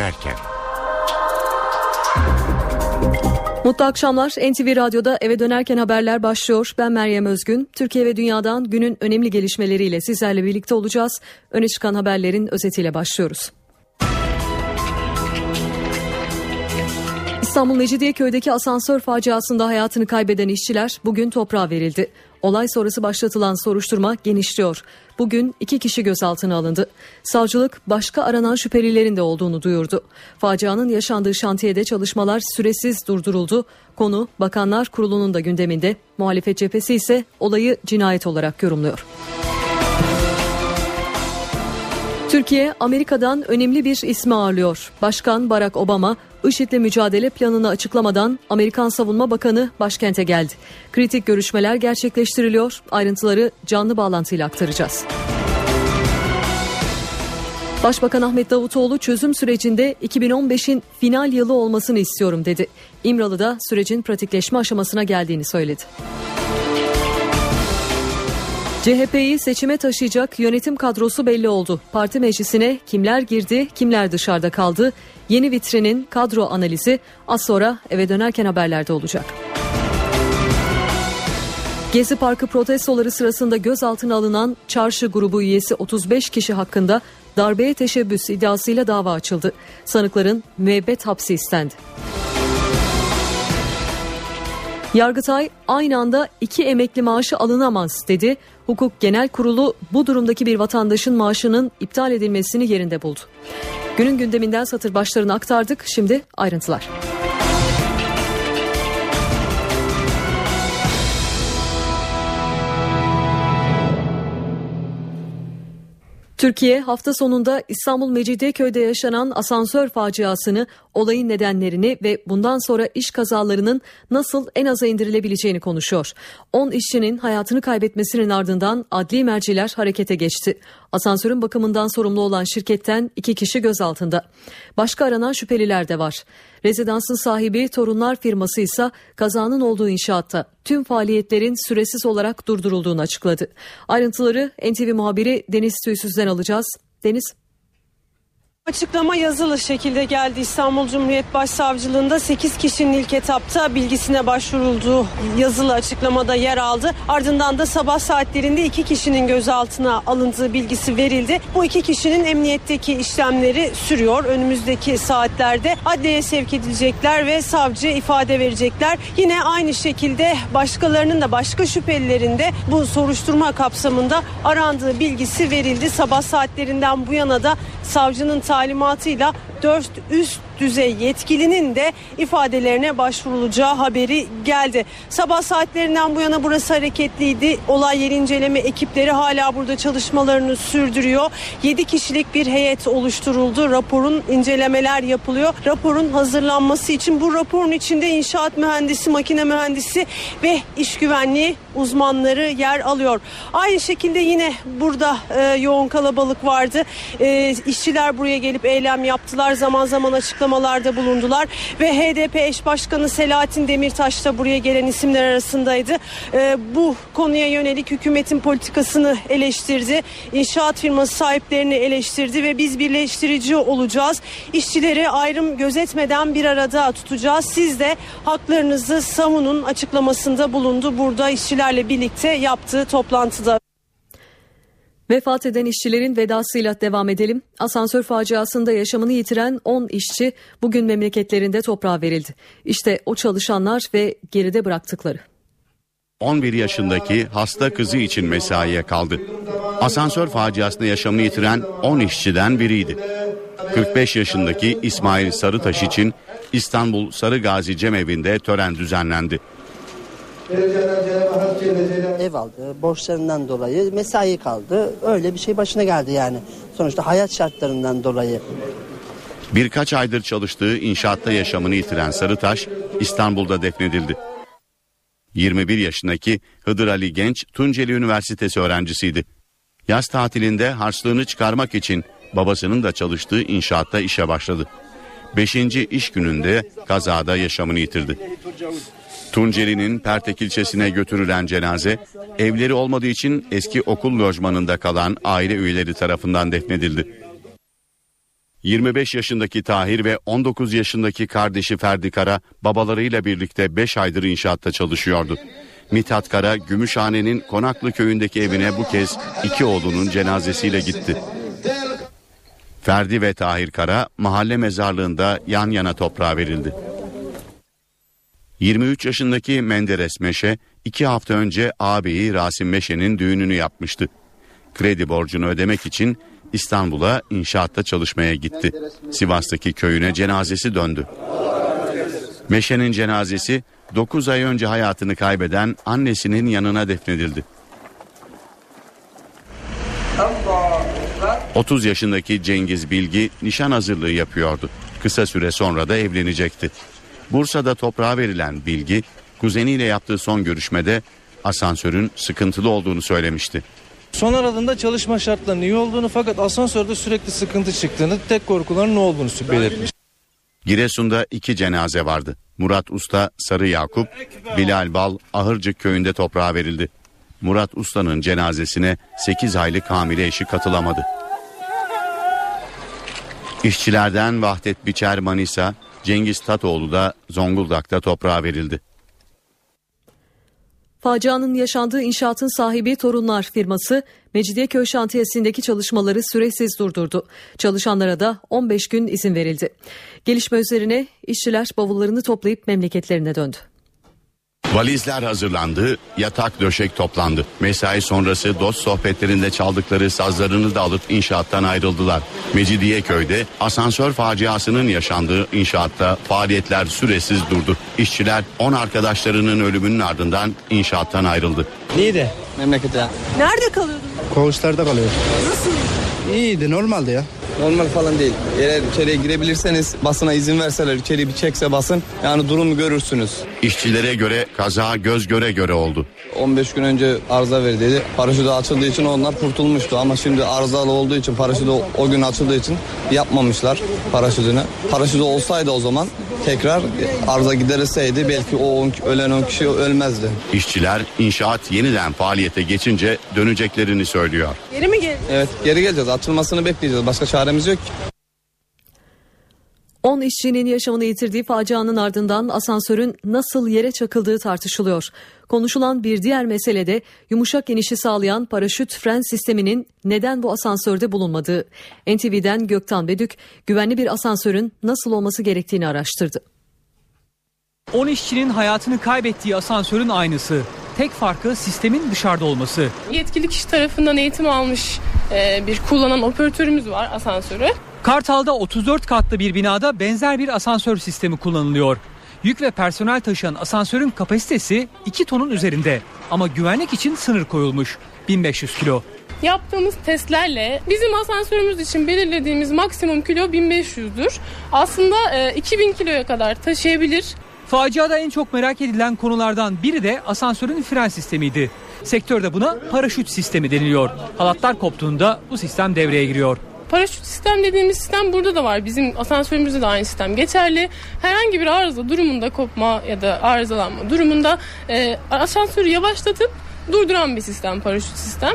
dönerken. Mutlu akşamlar. NTV Radyo'da eve dönerken haberler başlıyor. Ben Meryem Özgün. Türkiye ve dünyadan günün önemli gelişmeleriyle sizlerle birlikte olacağız. Öne çıkan haberlerin özetiyle başlıyoruz. İstanbul Mecidiyeköy'deki asansör faciasında hayatını kaybeden işçiler bugün toprağa verildi. Olay sonrası başlatılan soruşturma genişliyor. Bugün iki kişi gözaltına alındı. Savcılık başka aranan şüphelilerin de olduğunu duyurdu. Facianın yaşandığı şantiyede çalışmalar süresiz durduruldu. Konu Bakanlar Kurulu'nun da gündeminde. Muhalefet cephesi ise olayı cinayet olarak yorumluyor. Türkiye Amerika'dan önemli bir ismi ağırlıyor. Başkan Barack Obama IŞİD'le mücadele planını açıklamadan Amerikan Savunma Bakanı başkente geldi. Kritik görüşmeler gerçekleştiriliyor. Ayrıntıları canlı bağlantıyla aktaracağız. Başbakan Ahmet Davutoğlu çözüm sürecinde 2015'in final yılı olmasını istiyorum dedi. İmralı'da sürecin pratikleşme aşamasına geldiğini söyledi. CHP'yi seçime taşıyacak yönetim kadrosu belli oldu. Parti meclisine kimler girdi, kimler dışarıda kaldı? Yeni vitrinin kadro analizi az sonra eve dönerken haberlerde olacak. Gezi Parkı protestoları sırasında gözaltına alınan çarşı grubu üyesi 35 kişi hakkında darbeye teşebbüs iddiasıyla dava açıldı. Sanıkların müebbet hapsi istendi. Yargıtay aynı anda iki emekli maaşı alınamaz dedi. Hukuk Genel Kurulu bu durumdaki bir vatandaşın maaşının iptal edilmesini yerinde buldu. Günün gündeminden satır başlarını aktardık. Şimdi ayrıntılar. Türkiye hafta sonunda İstanbul Mecidiyeköy'de yaşanan asansör faciasını, olayın nedenlerini ve bundan sonra iş kazalarının nasıl en aza indirilebileceğini konuşuyor. 10 işçinin hayatını kaybetmesinin ardından adli merciler harekete geçti. Asansörün bakımından sorumlu olan şirketten iki kişi gözaltında. Başka aranan şüpheliler de var. Rezidansın sahibi Torunlar firması ise kazanın olduğu inşaatta tüm faaliyetlerin süresiz olarak durdurulduğunu açıkladı. Ayrıntıları NTV muhabiri Deniz Tüysüz'den alacağız. Deniz Açıklama yazılı şekilde geldi İstanbul Cumhuriyet Başsavcılığında 8 kişinin ilk etapta bilgisine başvurulduğu yazılı açıklamada yer aldı. Ardından da sabah saatlerinde 2 kişinin gözaltına alındığı bilgisi verildi. Bu iki kişinin emniyetteki işlemleri sürüyor. Önümüzdeki saatlerde adliyeye sevk edilecekler ve savcı ifade verecekler. Yine aynı şekilde başkalarının da başka şüphelilerin de bu soruşturma kapsamında arandığı bilgisi verildi. Sabah saatlerinden bu yana da savcının talimatıyla 4 üst düzey yetkilinin de ifadelerine başvurulacağı haberi geldi. Sabah saatlerinden bu yana burası hareketliydi. Olay yeri inceleme ekipleri hala burada çalışmalarını sürdürüyor. 7 kişilik bir heyet oluşturuldu. Raporun incelemeler yapılıyor. Raporun hazırlanması için bu raporun içinde inşaat mühendisi, makine mühendisi ve iş güvenliği uzmanları yer alıyor. Aynı şekilde yine burada e, yoğun kalabalık vardı. E, işçiler buraya gelip eylem yaptılar. Zaman zaman açıklamalarda bulundular ve HDP eş başkanı Selahattin Demirtaş da buraya gelen isimler arasındaydı. E, bu konuya yönelik hükümetin politikasını eleştirdi. İnşaat firması sahiplerini eleştirdi ve biz birleştirici olacağız. İşçileri ayrım gözetmeden bir arada tutacağız. Siz de haklarınızı savunun açıklamasında bulundu. Burada işçilerle birlikte yaptığı toplantıda. Vefat eden işçilerin vedasıyla devam edelim. Asansör faciasında yaşamını yitiren 10 işçi bugün memleketlerinde toprağa verildi. İşte o çalışanlar ve geride bıraktıkları. 11 yaşındaki hasta kızı için mesaiye kaldı. Asansör faciasında yaşamını yitiren 10 işçiden biriydi. 45 yaşındaki İsmail Sarıtaş için İstanbul Sarıgazi Cemevi'nde tören düzenlendi. Ev aldı, borçlarından dolayı mesai kaldı. Öyle bir şey başına geldi yani. Sonuçta hayat şartlarından dolayı. Birkaç aydır çalıştığı inşaatta yaşamını yitiren Sarıtaş İstanbul'da defnedildi. 21 yaşındaki Hıdır Ali Genç Tunceli Üniversitesi öğrencisiydi. Yaz tatilinde harçlığını çıkarmak için babasının da çalıştığı inşaatta işe başladı. Beşinci iş gününde kazada yaşamını yitirdi. Tunceli'nin Pertek ilçesine götürülen cenaze evleri olmadığı için eski okul lojmanında kalan aile üyeleri tarafından defnedildi. 25 yaşındaki Tahir ve 19 yaşındaki kardeşi Ferdi Kara babalarıyla birlikte 5 aydır inşaatta çalışıyordu. Mithat Kara Gümüşhane'nin Konaklı köyündeki evine bu kez iki oğlunun cenazesiyle gitti. Ferdi ve Tahir Kara mahalle mezarlığında yan yana toprağa verildi. 23 yaşındaki Menderes Meşe iki hafta önce ağabeyi Rasim Meşe'nin düğününü yapmıştı. Kredi borcunu ödemek için İstanbul'a inşaatta çalışmaya gitti. Sivas'taki köyüne cenazesi döndü. Meşe'nin cenazesi 9 ay önce hayatını kaybeden annesinin yanına defnedildi. 30 yaşındaki Cengiz Bilgi nişan hazırlığı yapıyordu. Kısa süre sonra da evlenecekti. Bursa'da toprağa verilen Bilgi, kuzeniyle yaptığı son görüşmede asansörün sıkıntılı olduğunu söylemişti. Son aradığında çalışma şartlarının iyi olduğunu fakat asansörde sürekli sıkıntı çıktığını, tek korkuların ne olduğunu belirtmiş. Giresun'da iki cenaze vardı. Murat Usta, Sarı Yakup, Bilal Bal, Ahırcık köyünde toprağa verildi. Murat Usta'nın cenazesine 8 aylık hamile eşi katılamadı. İşçilerden Vahdet Biçer Manisa, Cengiz Tatoğlu da Zonguldak'ta toprağa verildi. Facianın yaşandığı inşaatın sahibi Torunlar firması Mecidiyeköy şantiyesindeki çalışmaları süresiz durdurdu. Çalışanlara da 15 gün izin verildi. Gelişme üzerine işçiler bavullarını toplayıp memleketlerine döndü. Valizler hazırlandı, yatak döşek toplandı. Mesai sonrası dost sohbetlerinde çaldıkları sazlarını da alıp inşaattan ayrıldılar. Mecidiyeköy'de asansör faciasının yaşandığı inşaatta faaliyetler süresiz durdu. İşçiler 10 arkadaşlarının ölümünün ardından inşaattan ayrıldı. Neydi? Memlekete. Nerede kalıyordun? Koğuşlarda kalıyor. Nasıl? İyiydi normaldi ya. Normal falan değil. Eğer içeriye girebilirseniz basına izin verseler içeri bir çekse basın yani durumu görürsünüz. İşçilere göre kaza göz göre göre oldu. 15 gün önce arıza verildi. Paraşütü açıldığı için onlar kurtulmuştu ama şimdi arızalı olduğu için paraşütü o, o gün açıldığı için yapmamışlar paraşütünü. Paraşütü olsaydı o zaman tekrar arıza giderilseydi belki o on, ölen 10 kişi ölmezdi. İşçiler inşaat yeniden faaliyete geçince döneceklerini söylüyor. Geri mi geldin? Evet geri geleceğiz açılmasını bekleyeceğiz başka çaremiz yok ki. 10 işçinin yaşamını yitirdiği facianın ardından asansörün nasıl yere çakıldığı tartışılıyor. Konuşulan bir diğer mesele de yumuşak inişi sağlayan paraşüt fren sisteminin neden bu asansörde bulunmadığı. NTV'den Göktan Bedük güvenli bir asansörün nasıl olması gerektiğini araştırdı. 10 işçinin hayatını kaybettiği asansörün aynısı. Tek farkı sistemin dışarıda olması. Yetkili kişi tarafından eğitim almış e, bir kullanan operatörümüz var asansörü. Kartal'da 34 katlı bir binada benzer bir asansör sistemi kullanılıyor. Yük ve personel taşıyan asansörün kapasitesi 2 tonun üzerinde ama güvenlik için sınır koyulmuş 1500 kilo. Yaptığımız testlerle bizim asansörümüz için belirlediğimiz maksimum kilo 1500'dür. Aslında e, 2000 kiloya kadar taşıyabilir. Faciada en çok merak edilen konulardan biri de asansörün fren sistemiydi. Sektörde buna paraşüt sistemi deniliyor. Halatlar koptuğunda bu sistem devreye giriyor. Paraşüt sistem dediğimiz sistem burada da var. Bizim asansörümüzde de aynı sistem geçerli. Herhangi bir arıza durumunda kopma ya da arızalanma durumunda e, asansörü yavaşlatıp durduran bir sistem paraşüt sistem.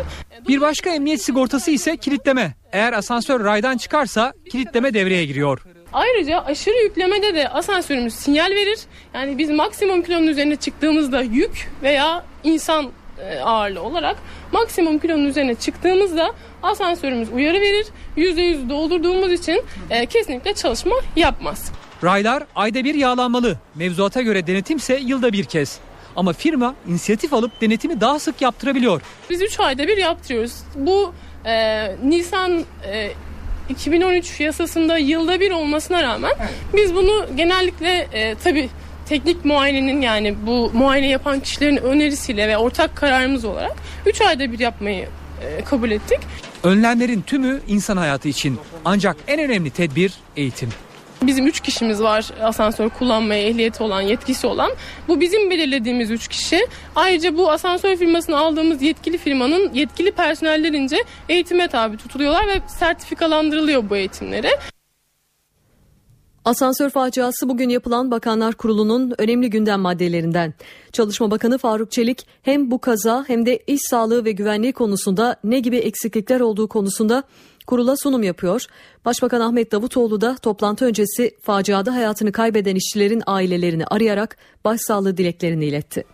Bir başka emniyet sigortası ise kilitleme. Eğer asansör raydan çıkarsa kilitleme devreye giriyor. Ayrıca aşırı yüklemede de asansörümüz sinyal verir. Yani biz maksimum kilonun üzerine çıktığımızda yük veya insan e, ağırlığı olarak maksimum kilonun üzerine çıktığımızda asansörümüz uyarı verir. %100 doldurduğumuz için e, kesinlikle çalışma yapmaz. Raylar ayda bir yağlanmalı. Mevzuata göre denetimse yılda bir kez. Ama firma inisiyatif alıp denetimi daha sık yaptırabiliyor. Biz 3 ayda bir yaptırıyoruz. Bu e, Nisan e, 2013 yasasında yılda bir olmasına rağmen biz bunu genellikle e, tabii teknik muayenenin yani bu muayene yapan kişilerin önerisiyle ve ortak kararımız olarak 3 ayda bir yapmayı e, kabul ettik. Önlemlerin tümü insan hayatı için. Ancak en önemli tedbir eğitim. Bizim 3 kişimiz var asansör kullanmaya ehliyeti olan, yetkisi olan. Bu bizim belirlediğimiz 3 kişi. Ayrıca bu asansör firmasını aldığımız yetkili firmanın yetkili personellerince eğitime tabi tutuluyorlar ve sertifikalandırılıyor bu eğitimleri. Asansör faciası bugün yapılan Bakanlar Kurulu'nun önemli gündem maddelerinden. Çalışma Bakanı Faruk Çelik hem bu kaza hem de iş sağlığı ve güvenliği konusunda ne gibi eksiklikler olduğu konusunda kurula sunum yapıyor. Başbakan Ahmet Davutoğlu da toplantı öncesi faciada hayatını kaybeden işçilerin ailelerini arayarak başsağlığı dileklerini iletti.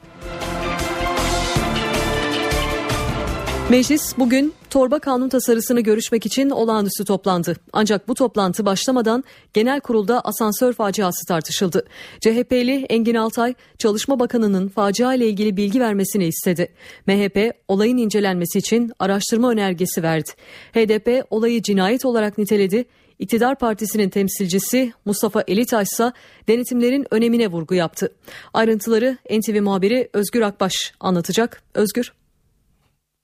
Meclis bugün torba kanun tasarısını görüşmek için olağanüstü toplandı. Ancak bu toplantı başlamadan genel kurulda asansör faciası tartışıldı. CHP'li Engin Altay, Çalışma Bakanı'nın facia ile ilgili bilgi vermesini istedi. MHP olayın incelenmesi için araştırma önergesi verdi. HDP olayı cinayet olarak niteledi. İktidar Partisi'nin temsilcisi Mustafa Elitaş ise denetimlerin önemine vurgu yaptı. Ayrıntıları NTV muhabiri Özgür Akbaş anlatacak. Özgür.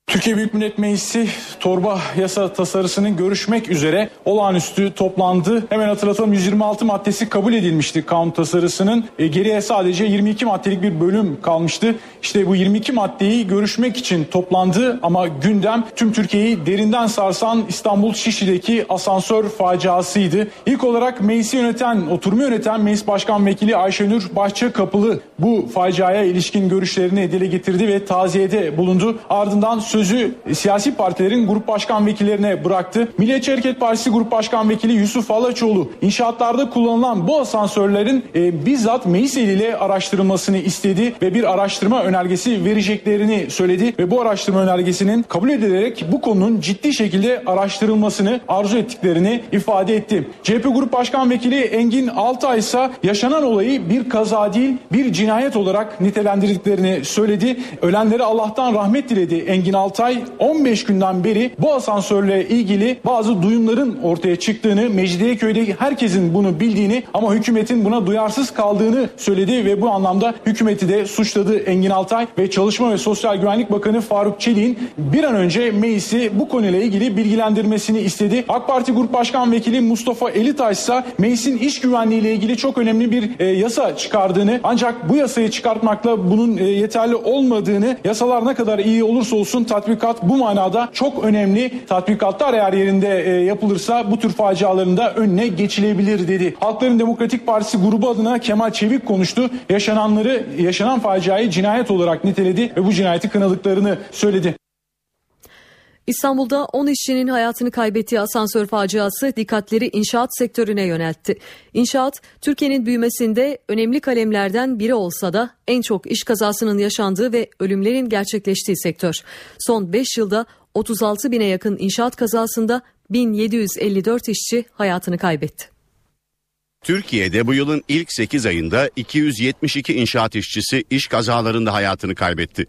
Türkiye Büyük Millet Meclisi torba yasa tasarısının görüşmek üzere olağanüstü toplandı. Hemen hatırlatalım 126 maddesi kabul edilmişti kanun tasarısının. E, geriye sadece 22 maddelik bir bölüm kalmıştı. İşte bu 22 maddeyi görüşmek için toplandı ama gündem tüm Türkiye'yi derinden sarsan İstanbul Şişli'deki asansör faciasıydı. İlk olarak meclisi yöneten, oturumu yöneten Meclis Başkan Vekili Ayşenur Bahçekapılı bu faciaya ilişkin görüşlerini dile getirdi ve taziyede bulundu. Ardından sözü siyasi partilerin grup başkan vekillerine bıraktı. Milliyetçi Hareket Partisi Grup Başkan Vekili Yusuf Alaçoğlu inşaatlarda kullanılan bu asansörlerin e, bizzat meclis eliyle araştırılmasını istedi ve bir araştırma önergesi vereceklerini söyledi ve bu araştırma önergesinin kabul edilerek bu konunun ciddi şekilde araştırılmasını arzu ettiklerini ifade etti. CHP Grup Başkan Vekili Engin Altay ise yaşanan olayı bir kaza değil bir cinayet olarak nitelendirdiklerini söyledi. Ölenlere Allah'tan rahmet diledi Engin Altay. Altay 15 günden beri bu asansörle ilgili bazı duyumların ortaya çıktığını, Mecidiyeköy'de herkesin bunu bildiğini ama hükümetin buna duyarsız kaldığını söyledi ve bu anlamda hükümeti de suçladı Engin Altay ve Çalışma ve Sosyal Güvenlik Bakanı Faruk Çelik'in bir an önce meclisi bu konuyla ilgili bilgilendirmesini istedi. AK Parti Grup Başkan Vekili Mustafa Elitaş ise meclisin iş güvenliği ile ilgili çok önemli bir e, yasa çıkardığını ancak bu yasayı çıkartmakla bunun e, yeterli olmadığını yasalar ne kadar iyi olursa olsun tatbikat bu manada çok önemli. Tatbikatlar eğer yerinde e, yapılırsa bu tür faciaların da önüne geçilebilir dedi. Halkların Demokratik Partisi grubu adına Kemal Çevik konuştu. Yaşananları, yaşanan faciayı cinayet olarak niteledi ve bu cinayeti kınadıklarını söyledi. İstanbul'da 10 işçinin hayatını kaybettiği asansör faciası dikkatleri inşaat sektörüne yöneltti. İnşaat, Türkiye'nin büyümesinde önemli kalemlerden biri olsa da en çok iş kazasının yaşandığı ve ölümlerin gerçekleştiği sektör. Son 5 yılda 36 bine yakın inşaat kazasında 1754 işçi hayatını kaybetti. Türkiye'de bu yılın ilk 8 ayında 272 inşaat işçisi iş kazalarında hayatını kaybetti.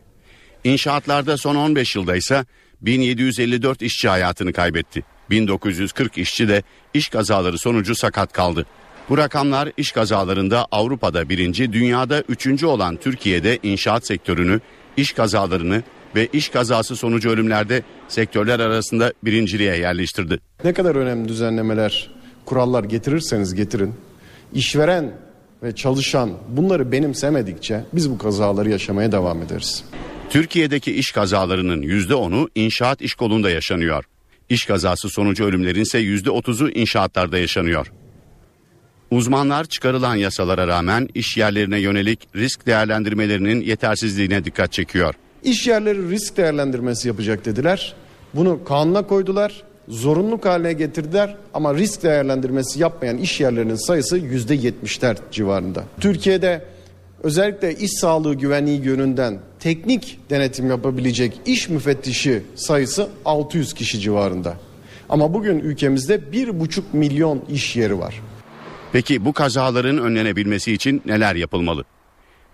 İnşaatlarda son 15 yılda ise 1754 işçi hayatını kaybetti. 1940 işçi de iş kazaları sonucu sakat kaldı. Bu rakamlar iş kazalarında Avrupa'da birinci, dünyada üçüncü olan Türkiye'de inşaat sektörünü, iş kazalarını ve iş kazası sonucu ölümlerde sektörler arasında birinciliğe yerleştirdi. Ne kadar önemli düzenlemeler, kurallar getirirseniz getirin, işveren ve çalışan bunları benimsemedikçe biz bu kazaları yaşamaya devam ederiz. Türkiye'deki iş kazalarının %10'u inşaat iş kolunda yaşanıyor. İş kazası sonucu ölümlerin ise %30'u inşaatlarda yaşanıyor. Uzmanlar çıkarılan yasalara rağmen iş yerlerine yönelik risk değerlendirmelerinin yetersizliğine dikkat çekiyor. İş yerleri risk değerlendirmesi yapacak dediler. Bunu kanuna koydular, zorunluluk haline getirdiler ama risk değerlendirmesi yapmayan iş yerlerinin sayısı yüzde yetmişler civarında. Türkiye'de özellikle iş sağlığı güvenliği yönünden teknik denetim yapabilecek iş müfettişi sayısı 600 kişi civarında. Ama bugün ülkemizde 1,5 milyon iş yeri var. Peki bu kazaların önlenebilmesi için neler yapılmalı?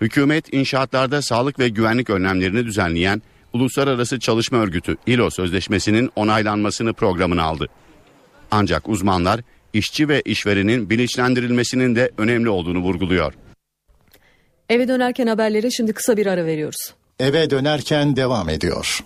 Hükümet inşaatlarda sağlık ve güvenlik önlemlerini düzenleyen Uluslararası Çalışma Örgütü ILO sözleşmesinin onaylanmasını programına aldı. Ancak uzmanlar işçi ve işverenin bilinçlendirilmesinin de önemli olduğunu vurguluyor. Eve dönerken haberlere şimdi kısa bir ara veriyoruz. Eve dönerken devam ediyor.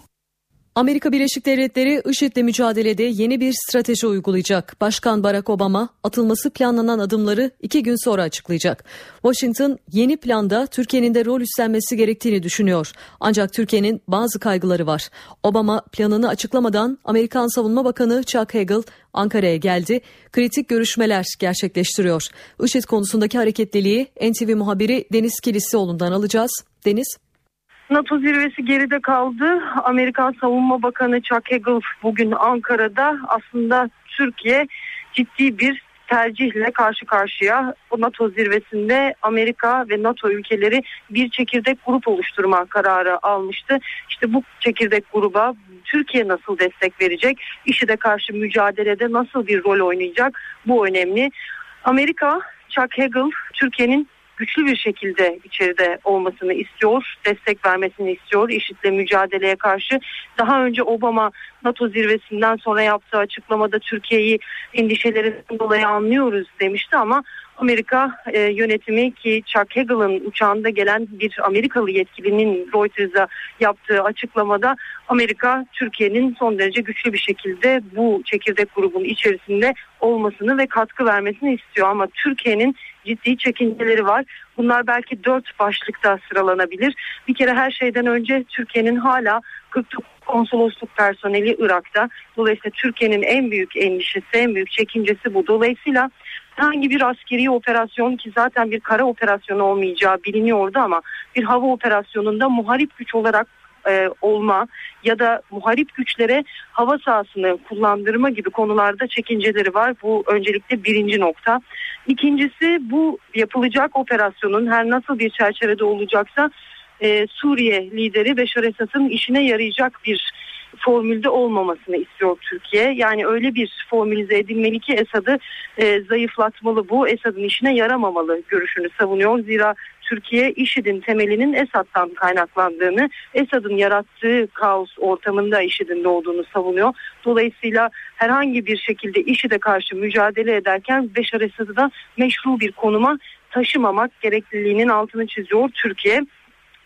Amerika Birleşik Devletleri IŞİD'le mücadelede yeni bir strateji uygulayacak. Başkan Barack Obama atılması planlanan adımları iki gün sonra açıklayacak. Washington yeni planda Türkiye'nin de rol üstlenmesi gerektiğini düşünüyor. Ancak Türkiye'nin bazı kaygıları var. Obama planını açıklamadan Amerikan Savunma Bakanı Chuck Hagel Ankara'ya geldi. Kritik görüşmeler gerçekleştiriyor. IŞİD konusundaki hareketliliği NTV muhabiri Deniz Kilislioğlu'ndan alacağız. Deniz. NATO zirvesi geride kaldı. Amerikan Savunma Bakanı Chuck Hagel bugün Ankara'da aslında Türkiye ciddi bir tercihle karşı karşıya bu NATO zirvesinde Amerika ve NATO ülkeleri bir çekirdek grup oluşturma kararı almıştı. İşte bu çekirdek gruba Türkiye nasıl destek verecek? IŞİD'e karşı mücadelede nasıl bir rol oynayacak? Bu önemli. Amerika Chuck Hagel Türkiye'nin güçlü bir şekilde içeride olmasını istiyor, destek vermesini istiyor IŞİD'le mücadeleye karşı. Daha önce Obama NATO zirvesinden sonra yaptığı açıklamada Türkiye'yi endişelerinden dolayı anlıyoruz demişti ama Amerika e, yönetimi ki Chuck Hagel'ın uçağında gelen bir Amerikalı yetkilinin Reuters'a yaptığı açıklamada Amerika Türkiye'nin son derece güçlü bir şekilde bu çekirdek grubun içerisinde olmasını ve katkı vermesini istiyor ama Türkiye'nin ciddi çekinceleri var. Bunlar belki dört başlıkta sıralanabilir. Bir kere her şeyden önce Türkiye'nin hala 49 konsolosluk personeli Irak'ta. Dolayısıyla Türkiye'nin en büyük endişesi, en büyük çekincesi bu. Dolayısıyla herhangi bir askeri operasyon ki zaten bir kara operasyonu olmayacağı biliniyordu ama bir hava operasyonunda muharip güç olarak e, olma ya da muharip güçlere hava sahasını kullandırma gibi konularda çekinceleri var. Bu öncelikle birinci nokta. İkincisi bu yapılacak operasyonun her nasıl bir çerçevede olacaksa e, Suriye lideri Beşar Esad'ın işine yarayacak bir formülde olmamasını istiyor Türkiye. Yani öyle bir formülize edilmeli ki Esad'ı e, zayıflatmalı bu. Esad'ın işine yaramamalı görüşünü savunuyor. Zira Türkiye IŞİD'in temelinin Esad'dan kaynaklandığını, Esad'ın yarattığı kaos ortamında IŞİD'in doğduğunu savunuyor. Dolayısıyla herhangi bir şekilde IŞİD'e karşı mücadele ederken Beşar Esad'ı da meşru bir konuma taşımamak gerekliliğinin altını çiziyor Türkiye.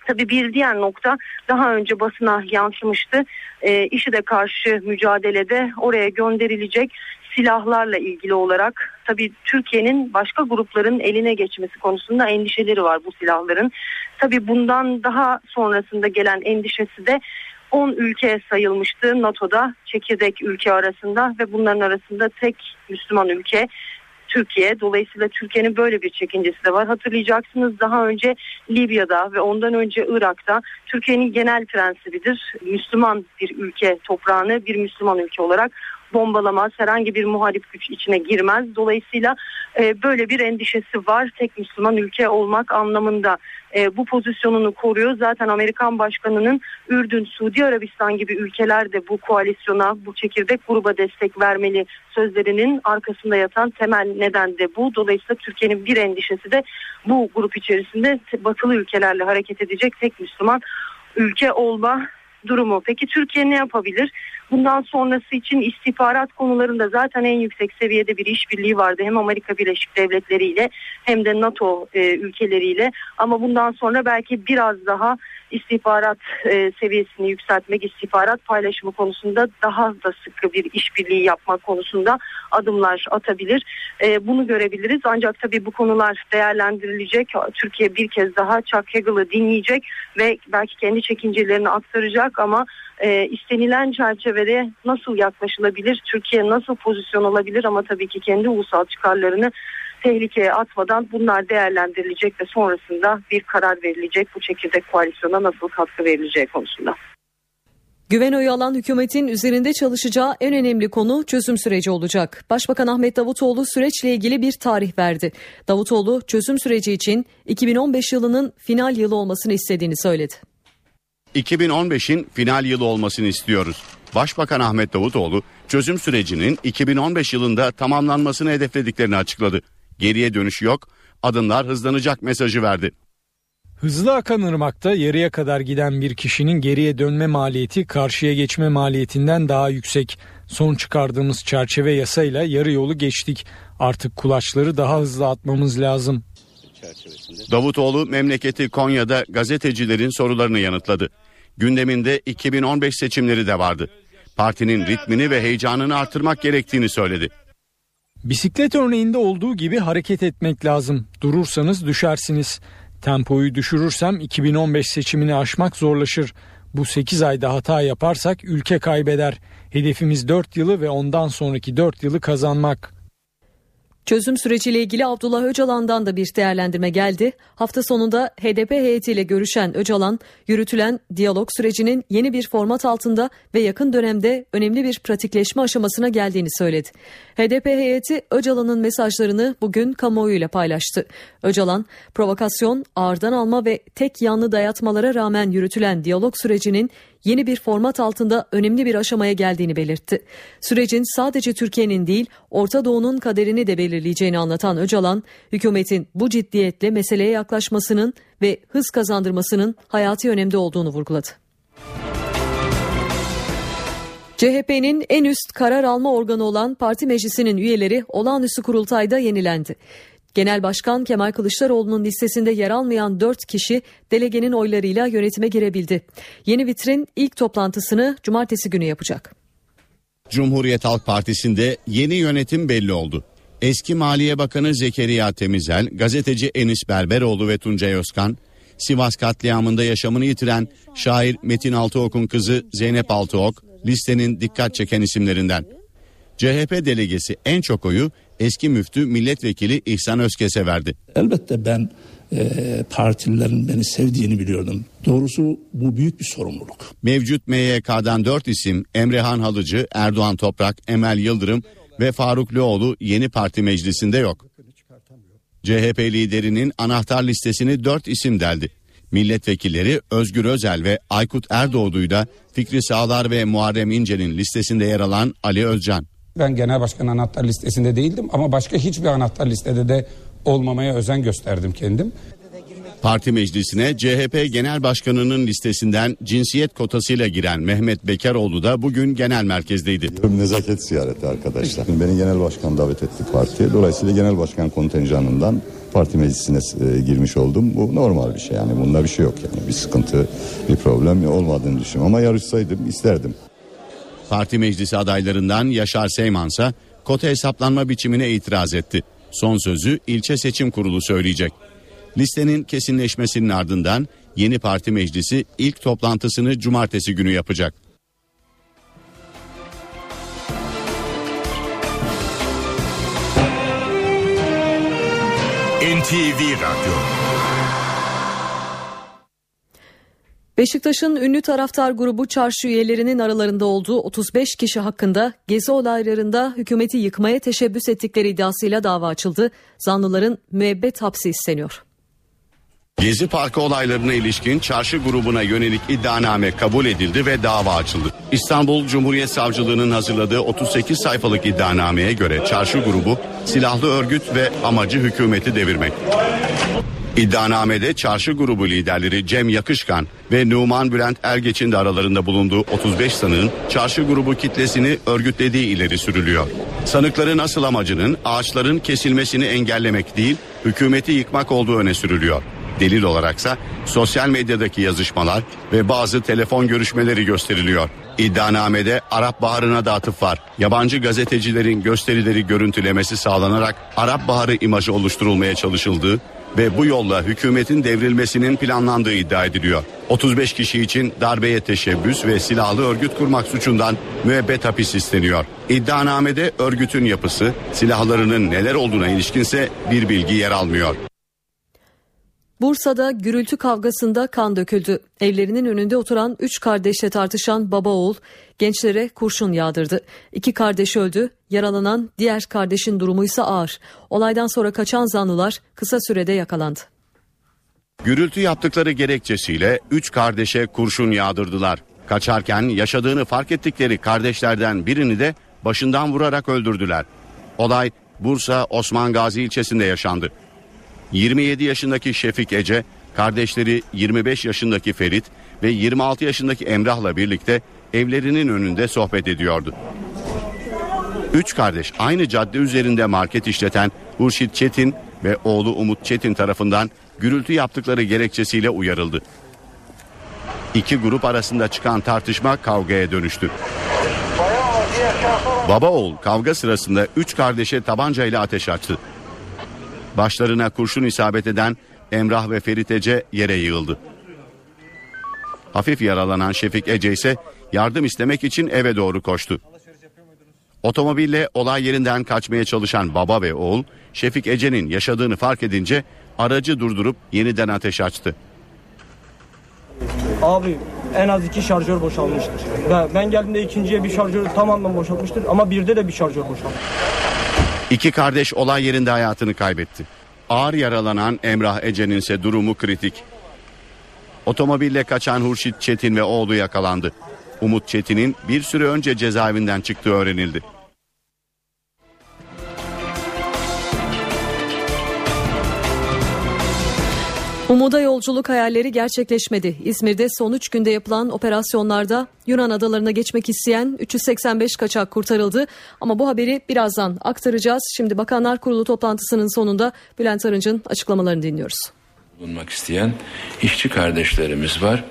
Tabii bir diğer nokta daha önce basına yansımıştı. E, IŞİD'e karşı mücadelede oraya gönderilecek silahlarla ilgili olarak tabii Türkiye'nin başka grupların eline geçmesi konusunda endişeleri var bu silahların. Tabii bundan daha sonrasında gelen endişesi de 10 ülke sayılmıştı NATO'da çekirdek ülke arasında ve bunların arasında tek Müslüman ülke Türkiye. Dolayısıyla Türkiye'nin böyle bir çekincesi de var. Hatırlayacaksınız daha önce Libya'da ve ondan önce Irak'ta Türkiye'nin genel prensibidir. Müslüman bir ülke toprağını bir Müslüman ülke olarak bombalamaz, herhangi bir muhalif güç içine girmez. Dolayısıyla e, böyle bir endişesi var tek Müslüman ülke olmak anlamında e, bu pozisyonunu koruyor. Zaten Amerikan Başkanı'nın Ürdün, Suudi Arabistan gibi ülkeler de bu koalisyona, bu çekirdek gruba destek vermeli sözlerinin arkasında yatan temel neden de bu. Dolayısıyla Türkiye'nin bir endişesi de bu grup içerisinde batılı ülkelerle hareket edecek tek Müslüman ülke olma durumu. Peki Türkiye ne yapabilir? Bundan sonrası için istihbarat konularında zaten en yüksek seviyede bir işbirliği vardı. Hem Amerika Birleşik Devletleri ile hem de NATO e, ülkeleriyle. Ama bundan sonra belki biraz daha istihbarat e, seviyesini yükseltmek, istihbarat paylaşımı konusunda daha da sıkı bir işbirliği yapmak konusunda adımlar atabilir. E, bunu görebiliriz. Ancak tabii bu konular değerlendirilecek. Türkiye bir kez daha Chuck Hagel'ı dinleyecek ve belki kendi çekincelerini aktaracak ama e, istenilen çerçevede nasıl yaklaşılabilir, Türkiye nasıl pozisyon alabilir ama tabii ki kendi ulusal çıkarlarını tehlikeye atmadan bunlar değerlendirilecek ve sonrasında bir karar verilecek bu çekirdek koalisyona nasıl katkı verileceği konusunda. Güven oyu alan hükümetin üzerinde çalışacağı en önemli konu çözüm süreci olacak. Başbakan Ahmet Davutoğlu süreçle ilgili bir tarih verdi. Davutoğlu çözüm süreci için 2015 yılının final yılı olmasını istediğini söyledi. 2015'in final yılı olmasını istiyoruz. Başbakan Ahmet Davutoğlu çözüm sürecinin 2015 yılında tamamlanmasını hedeflediklerini açıkladı. Geriye dönüş yok, adımlar hızlanacak mesajı verdi. Hızlı akan ırmakta yarıya kadar giden bir kişinin geriye dönme maliyeti karşıya geçme maliyetinden daha yüksek. Son çıkardığımız çerçeve yasayla yarı yolu geçtik. Artık kulaçları daha hızlı atmamız lazım. Davutoğlu memleketi Konya'da gazetecilerin sorularını yanıtladı. Gündeminde 2015 seçimleri de vardı. Partinin ritmini ve heyecanını artırmak gerektiğini söyledi. Bisiklet örneğinde olduğu gibi hareket etmek lazım. Durursanız düşersiniz. Tempoyu düşürürsem 2015 seçimini aşmak zorlaşır. Bu 8 ayda hata yaparsak ülke kaybeder. Hedefimiz 4 yılı ve ondan sonraki 4 yılı kazanmak. Çözüm süreciyle ilgili Abdullah Öcalan'dan da bir değerlendirme geldi. Hafta sonunda HDP heyetiyle görüşen Öcalan, yürütülen diyalog sürecinin yeni bir format altında ve yakın dönemde önemli bir pratikleşme aşamasına geldiğini söyledi. HDP heyeti Öcalan'ın mesajlarını bugün kamuoyuyla paylaştı. Öcalan, provokasyon, ağırdan alma ve tek yanlı dayatmalara rağmen yürütülen diyalog sürecinin yeni bir format altında önemli bir aşamaya geldiğini belirtti. Sürecin sadece Türkiye'nin değil, Orta Doğu'nun kaderini de belirleyeceğini anlatan Öcalan, hükümetin bu ciddiyetle meseleye yaklaşmasının ve hız kazandırmasının hayati önemde olduğunu vurguladı. CHP'nin en üst karar alma organı olan parti meclisinin üyeleri olağanüstü kurultayda yenilendi. Genel Başkan Kemal Kılıçdaroğlu'nun listesinde yer almayan 4 kişi delegenin oylarıyla yönetime girebildi. Yeni vitrin ilk toplantısını cumartesi günü yapacak. Cumhuriyet Halk Partisi'nde yeni yönetim belli oldu. Eski Maliye Bakanı Zekeriya Temizel, gazeteci Enis Berberoğlu ve Tuncay Özkan, Sivas katliamında yaşamını yitiren şair Metin Altıok'un kızı Zeynep Altıok listenin dikkat çeken isimlerinden. CHP delegesi en çok oyu eski müftü milletvekili İhsan Özkes'e verdi. Elbette ben e, partililerin beni sevdiğini biliyordum. Doğrusu bu büyük bir sorumluluk. Mevcut MYK'dan 4 isim Emrehan Halıcı, Erdoğan Toprak, Emel Yıldırım ve Faruk Loğlu yeni parti meclisinde yok. CHP liderinin anahtar listesini 4 isim deldi. Milletvekilleri Özgür Özel ve Aykut Erdoğdu'yu da Fikri Sağlar ve Muharrem İnce'nin listesinde yer alan Ali Özcan. Ben genel başkan anahtar listesinde değildim ama başka hiçbir anahtar listede de olmamaya özen gösterdim kendim. Parti meclisine CHP Genel Başkanı'nın listesinden cinsiyet kotasıyla giren Mehmet Bekaroğlu da bugün genel merkezdeydi. Nezaket ziyareti arkadaşlar. Beni genel başkan davet etti parti. Dolayısıyla genel başkan kontenjanından parti meclisine e, girmiş oldum. Bu normal bir şey yani. Bunda bir şey yok yani. Bir sıkıntı, bir problem olmadığını düşünüyorum. Ama yarışsaydım isterdim. Parti meclisi adaylarından Yaşar Seymansa kota hesaplanma biçimine itiraz etti. Son sözü ilçe seçim kurulu söyleyecek. Listenin kesinleşmesinin ardından yeni parti meclisi ilk toplantısını cumartesi günü yapacak. NTV Radyo Beşiktaş'ın ünlü taraftar grubu çarşı üyelerinin aralarında olduğu 35 kişi hakkında gezi olaylarında hükümeti yıkmaya teşebbüs ettikleri iddiasıyla dava açıldı. Zanlıların müebbet hapsi isteniyor. Gezi Parkı olaylarına ilişkin çarşı grubuna yönelik iddianame kabul edildi ve dava açıldı. İstanbul Cumhuriyet Savcılığı'nın hazırladığı 38 sayfalık iddianameye göre çarşı grubu silahlı örgüt ve amacı hükümeti devirmek. İddianamede çarşı grubu liderleri Cem Yakışkan ve Numan Bülent Ergeç'in de aralarında bulunduğu 35 sanığın çarşı grubu kitlesini örgütlediği ileri sürülüyor. Sanıkların asıl amacının ağaçların kesilmesini engellemek değil, hükümeti yıkmak olduğu öne sürülüyor. Delil olaraksa sosyal medyadaki yazışmalar ve bazı telefon görüşmeleri gösteriliyor. İddianamede Arap Baharı'na da atıf var. Yabancı gazetecilerin gösterileri görüntülemesi sağlanarak Arap Baharı imajı oluşturulmaya çalışıldığı ve bu yolla hükümetin devrilmesinin planlandığı iddia ediliyor. 35 kişi için darbeye teşebbüs ve silahlı örgüt kurmak suçundan müebbet hapis isteniyor. İddianamede örgütün yapısı, silahlarının neler olduğuna ilişkinse bir bilgi yer almıyor. Bursa'da gürültü kavgasında kan döküldü. Evlerinin önünde oturan üç kardeşle tartışan baba oğul gençlere kurşun yağdırdı. İki kardeş öldü, yaralanan diğer kardeşin durumu ise ağır. Olaydan sonra kaçan zanlılar kısa sürede yakalandı. Gürültü yaptıkları gerekçesiyle üç kardeşe kurşun yağdırdılar. Kaçarken yaşadığını fark ettikleri kardeşlerden birini de başından vurarak öldürdüler. Olay Bursa Osman Gazi ilçesinde yaşandı. 27 yaşındaki Şefik Ece, kardeşleri 25 yaşındaki Ferit ve 26 yaşındaki Emrah'la birlikte evlerinin önünde sohbet ediyordu. Üç kardeş aynı cadde üzerinde market işleten Hurşit Çetin ve oğlu Umut Çetin tarafından gürültü yaptıkları gerekçesiyle uyarıldı. İki grup arasında çıkan tartışma kavgaya dönüştü. Baba oğul kavga sırasında üç kardeşe tabancayla ateş açtı. Başlarına kurşun isabet eden Emrah ve Ferit Ece yere yığıldı. Hafif yaralanan Şefik Ece ise yardım istemek için eve doğru koştu. Otomobille olay yerinden kaçmaya çalışan baba ve oğul Şefik Ece'nin yaşadığını fark edince aracı durdurup yeniden ateş açtı. Abi en az iki şarjör boşalmıştır. Ben, geldiğimde ikinciye bir şarjör tamamen boşaltmıştır ama birde de bir şarjör boşalmış. İki kardeş olay yerinde hayatını kaybetti. Ağır yaralanan Emrah Ece'nin ise durumu kritik. Otomobille kaçan Hurşit Çetin ve oğlu yakalandı. Umut Çetin'in bir süre önce cezaevinden çıktığı öğrenildi. Umuda yolculuk hayalleri gerçekleşmedi. İzmir'de son 3 günde yapılan operasyonlarda Yunan adalarına geçmek isteyen 385 kaçak kurtarıldı. Ama bu haberi birazdan aktaracağız. Şimdi Bakanlar Kurulu toplantısının sonunda Bülent Arınç'ın açıklamalarını dinliyoruz. Bulunmak isteyen işçi kardeşlerimiz var.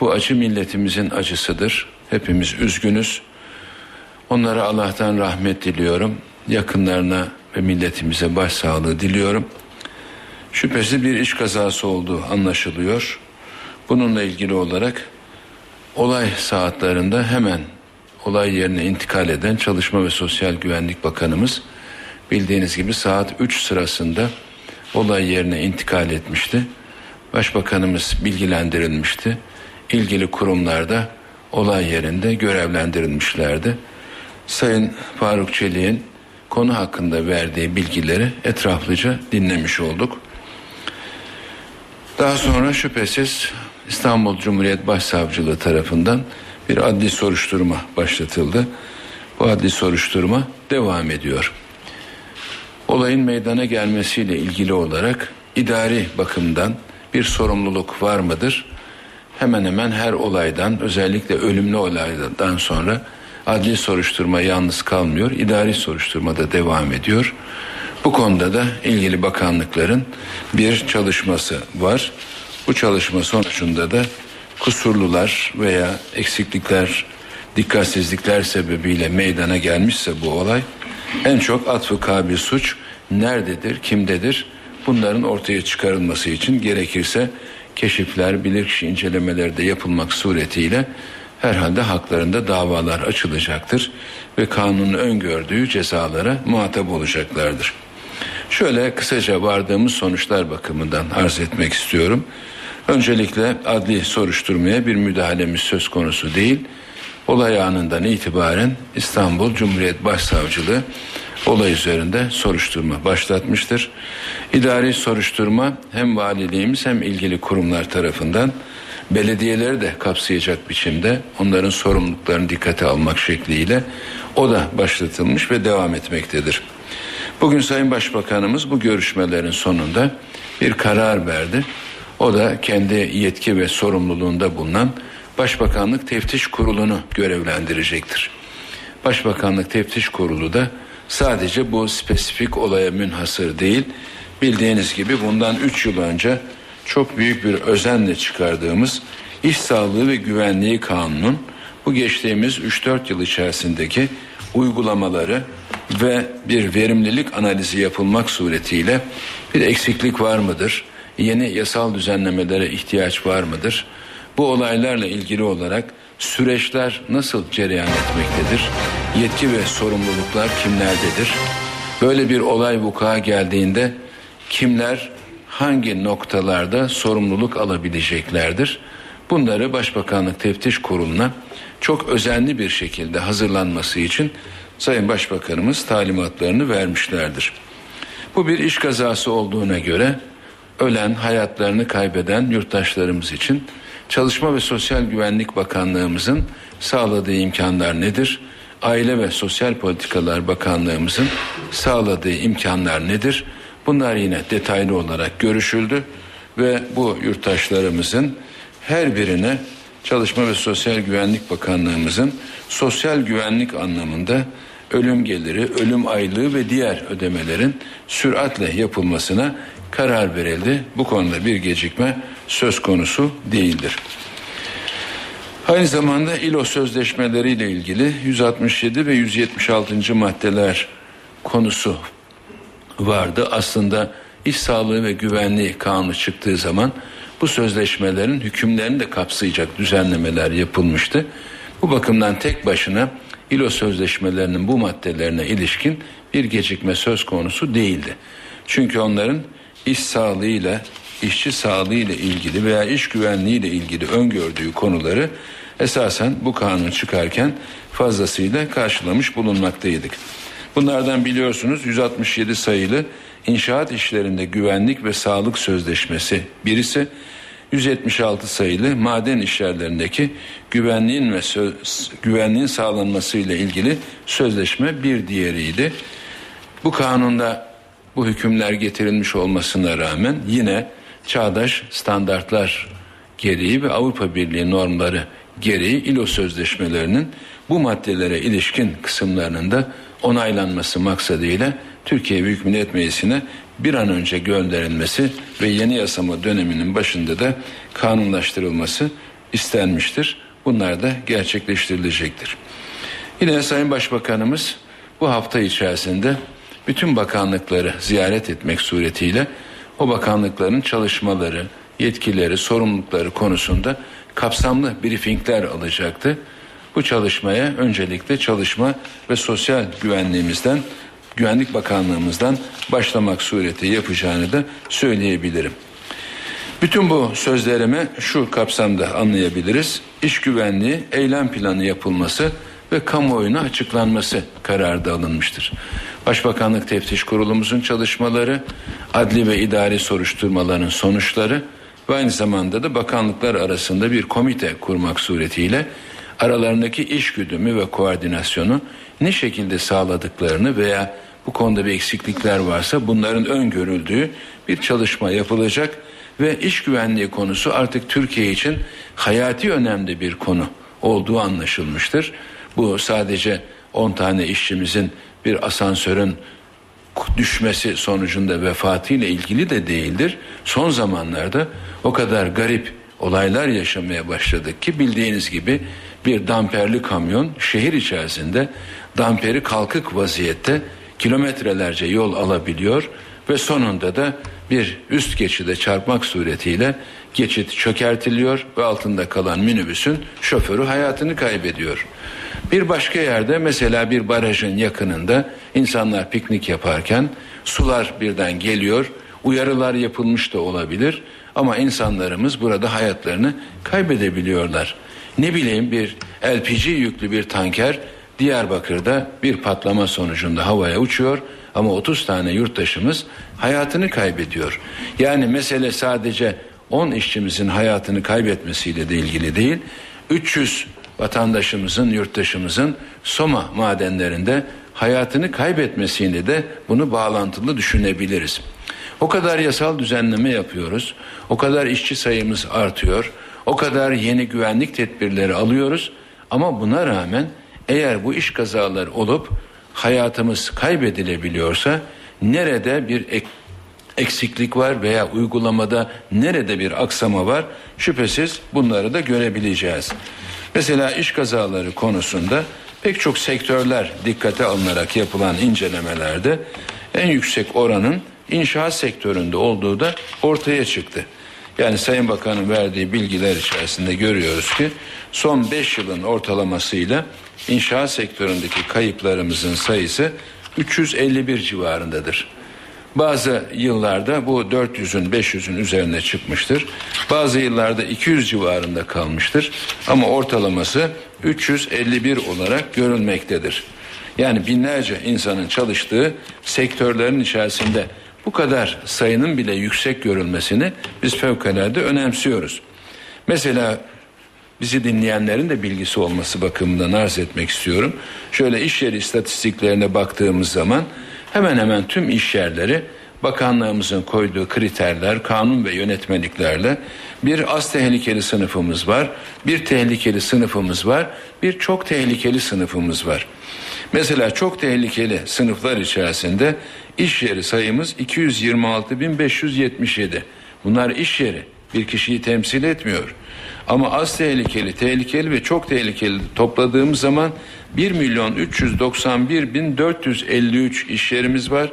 Bu acı milletimizin acısıdır. Hepimiz üzgünüz. Onlara Allah'tan rahmet diliyorum. Yakınlarına ve milletimize başsağlığı diliyorum. Şüphesiz bir iş kazası olduğu anlaşılıyor. Bununla ilgili olarak olay saatlerinde hemen olay yerine intikal eden Çalışma ve Sosyal Güvenlik Bakanımız bildiğiniz gibi saat 3 sırasında olay yerine intikal etmişti. Başbakanımız bilgilendirilmişti. İlgili kurumlarda olay yerinde görevlendirilmişlerdi. Sayın Faruk Çelik'in konu hakkında verdiği bilgileri etraflıca dinlemiş olduk. Daha sonra şüphesiz İstanbul Cumhuriyet Başsavcılığı tarafından bir adli soruşturma başlatıldı. Bu adli soruşturma devam ediyor. Olayın meydana gelmesiyle ilgili olarak idari bakımdan bir sorumluluk var mıdır? Hemen hemen her olaydan özellikle ölümlü olaydan sonra adli soruşturma yalnız kalmıyor. idari soruşturma da devam ediyor. Bu konuda da ilgili bakanlıkların bir çalışması var. Bu çalışma sonucunda da kusurlular veya eksiklikler, dikkatsizlikler sebebiyle meydana gelmişse bu olay en çok atfı kabil suç nerededir, kimdedir bunların ortaya çıkarılması için gerekirse keşifler, bilirkişi incelemeleri de yapılmak suretiyle herhalde haklarında davalar açılacaktır ve kanunun öngördüğü cezalara muhatap olacaklardır. Şöyle kısaca vardığımız sonuçlar bakımından arz etmek istiyorum. Öncelikle adli soruşturmaya bir müdahalemiz söz konusu değil. Olay anından itibaren İstanbul Cumhuriyet Başsavcılığı olay üzerinde soruşturma başlatmıştır. İdari soruşturma hem valiliğimiz hem ilgili kurumlar tarafından belediyeleri de kapsayacak biçimde onların sorumluluklarını dikkate almak şekliyle o da başlatılmış ve devam etmektedir. Bugün Sayın Başbakanımız bu görüşmelerin sonunda bir karar verdi. O da kendi yetki ve sorumluluğunda bulunan Başbakanlık Teftiş Kurulu'nu görevlendirecektir. Başbakanlık Teftiş Kurulu da sadece bu spesifik olaya münhasır değil, bildiğiniz gibi bundan 3 yıl önce çok büyük bir özenle çıkardığımız İş Sağlığı ve Güvenliği Kanunu'nun bu geçtiğimiz 3-4 yıl içerisindeki uygulamaları ve bir verimlilik analizi yapılmak suretiyle bir eksiklik var mıdır? Yeni yasal düzenlemelere ihtiyaç var mıdır? Bu olaylarla ilgili olarak süreçler nasıl cereyan etmektedir? Yetki ve sorumluluklar kimlerdedir? Böyle bir olay vuku'a geldiğinde kimler hangi noktalarda sorumluluk alabileceklerdir? Bunları Başbakanlık Teftiş Kurulu'na çok özenli bir şekilde hazırlanması için Sayın Başbakanımız talimatlarını vermişlerdir. Bu bir iş kazası olduğuna göre ölen, hayatlarını kaybeden yurttaşlarımız için Çalışma ve Sosyal Güvenlik Bakanlığımızın sağladığı imkanlar nedir? Aile ve Sosyal Politikalar Bakanlığımızın sağladığı imkanlar nedir? Bunlar yine detaylı olarak görüşüldü ve bu yurttaşlarımızın her birine Çalışma ve Sosyal Güvenlik Bakanlığımızın sosyal güvenlik anlamında ölüm geliri, ölüm aylığı ve diğer ödemelerin süratle yapılmasına karar verildi. Bu konuda bir gecikme söz konusu değildir. Aynı zamanda İLO sözleşmeleriyle ilgili 167 ve 176. maddeler konusu vardı. Aslında iş sağlığı ve güvenliği kanunu çıktığı zaman bu sözleşmelerin hükümlerini de kapsayacak düzenlemeler yapılmıştı. Bu bakımdan tek başına İLO sözleşmelerinin bu maddelerine ilişkin bir gecikme söz konusu değildi. Çünkü onların iş sağlığıyla, işçi sağlığıyla ilgili veya iş güvenliğiyle ilgili öngördüğü konuları esasen bu kanun çıkarken fazlasıyla karşılamış bulunmaktaydık. Bunlardan biliyorsunuz 167 sayılı inşaat işlerinde güvenlik ve sağlık sözleşmesi birisi 176 sayılı maden işyerlerindeki güvenliğin ve söz, güvenliğin sağlanması ile ilgili sözleşme bir diğeriydi. Bu kanunda bu hükümler getirilmiş olmasına rağmen yine çağdaş standartlar gereği ve Avrupa Birliği normları gereği ILO sözleşmelerinin bu maddelere ilişkin kısımlarının da onaylanması maksadıyla Türkiye Büyük Millet Meclisi'ne bir an önce gönderilmesi ve yeni yasama döneminin başında da kanunlaştırılması istenmiştir. Bunlar da gerçekleştirilecektir. Yine Sayın Başbakanımız bu hafta içerisinde bütün bakanlıkları ziyaret etmek suretiyle o bakanlıkların çalışmaları, yetkileri, sorumlulukları konusunda kapsamlı briefingler alacaktı. Bu çalışmaya öncelikle çalışma ve sosyal güvenliğimizden, güvenlik bakanlığımızdan başlamak sureti yapacağını da söyleyebilirim. Bütün bu sözlerimi şu kapsamda anlayabiliriz. İş güvenliği, eylem planı yapılması ve kamuoyuna açıklanması kararı da alınmıştır. Başbakanlık Teftiş Kurulumuzun çalışmaları, adli ve idari soruşturmaların sonuçları ve aynı zamanda da bakanlıklar arasında bir komite kurmak suretiyle aralarındaki iş güdümü ve koordinasyonu ne şekilde sağladıklarını veya bu konuda bir eksiklikler varsa bunların öngörüldüğü bir çalışma yapılacak ve iş güvenliği konusu artık Türkiye için hayati önemli bir konu olduğu anlaşılmıştır. Bu sadece 10 tane işçimizin bir asansörün düşmesi sonucunda vefatı ile ilgili de değildir. Son zamanlarda o kadar garip olaylar yaşamaya başladık ki bildiğiniz gibi bir damperli kamyon şehir içerisinde damperi kalkık vaziyette kilometrelerce yol alabiliyor ve sonunda da bir üst geçide çarpmak suretiyle geçit çökertiliyor ve altında kalan minibüsün şoförü hayatını kaybediyor. Bir başka yerde mesela bir barajın yakınında insanlar piknik yaparken sular birden geliyor. Uyarılar yapılmış da olabilir ama insanlarımız burada hayatlarını kaybedebiliyorlar. Ne bileyim bir LPG yüklü bir tanker Diyarbakır'da bir patlama sonucunda havaya uçuyor ama 30 tane yurttaşımız hayatını kaybediyor. Yani mesele sadece 10 işçimizin hayatını kaybetmesiyle de ilgili değil. 300 vatandaşımızın, yurttaşımızın Soma madenlerinde hayatını kaybetmesiyle de bunu bağlantılı düşünebiliriz. O kadar yasal düzenleme yapıyoruz. O kadar işçi sayımız artıyor. O kadar yeni güvenlik tedbirleri alıyoruz. Ama buna rağmen eğer bu iş kazaları olup hayatımız kaybedilebiliyorsa nerede bir ek eksiklik var veya uygulamada nerede bir aksama var şüphesiz bunları da görebileceğiz. Mesela iş kazaları konusunda pek çok sektörler dikkate alınarak yapılan incelemelerde en yüksek oranın inşaat sektöründe olduğu da ortaya çıktı. Yani Sayın Bakan'ın verdiği bilgiler içerisinde görüyoruz ki son 5 yılın ortalamasıyla inşaat sektöründeki kayıplarımızın sayısı 351 civarındadır. Bazı yıllarda bu 400'ün 500'ün üzerine çıkmıştır. Bazı yıllarda 200 civarında kalmıştır. Ama ortalaması 351 olarak görülmektedir. Yani binlerce insanın çalıştığı sektörlerin içerisinde bu kadar sayının bile yüksek görülmesini biz fevkalade önemsiyoruz. Mesela bizi dinleyenlerin de bilgisi olması bakımından arz etmek istiyorum. Şöyle iş yeri istatistiklerine baktığımız zaman hemen hemen tüm iş yerleri bakanlığımızın koyduğu kriterler, kanun ve yönetmeliklerle bir az tehlikeli sınıfımız var, bir tehlikeli sınıfımız var, bir çok tehlikeli sınıfımız var. Mesela çok tehlikeli sınıflar içerisinde iş yeri sayımız 226.577. Bunlar iş yeri bir kişiyi temsil etmiyor. Ama az tehlikeli, tehlikeli ve çok tehlikeli topladığımız zaman 1 milyon 391 bin 453 iş yerimiz var.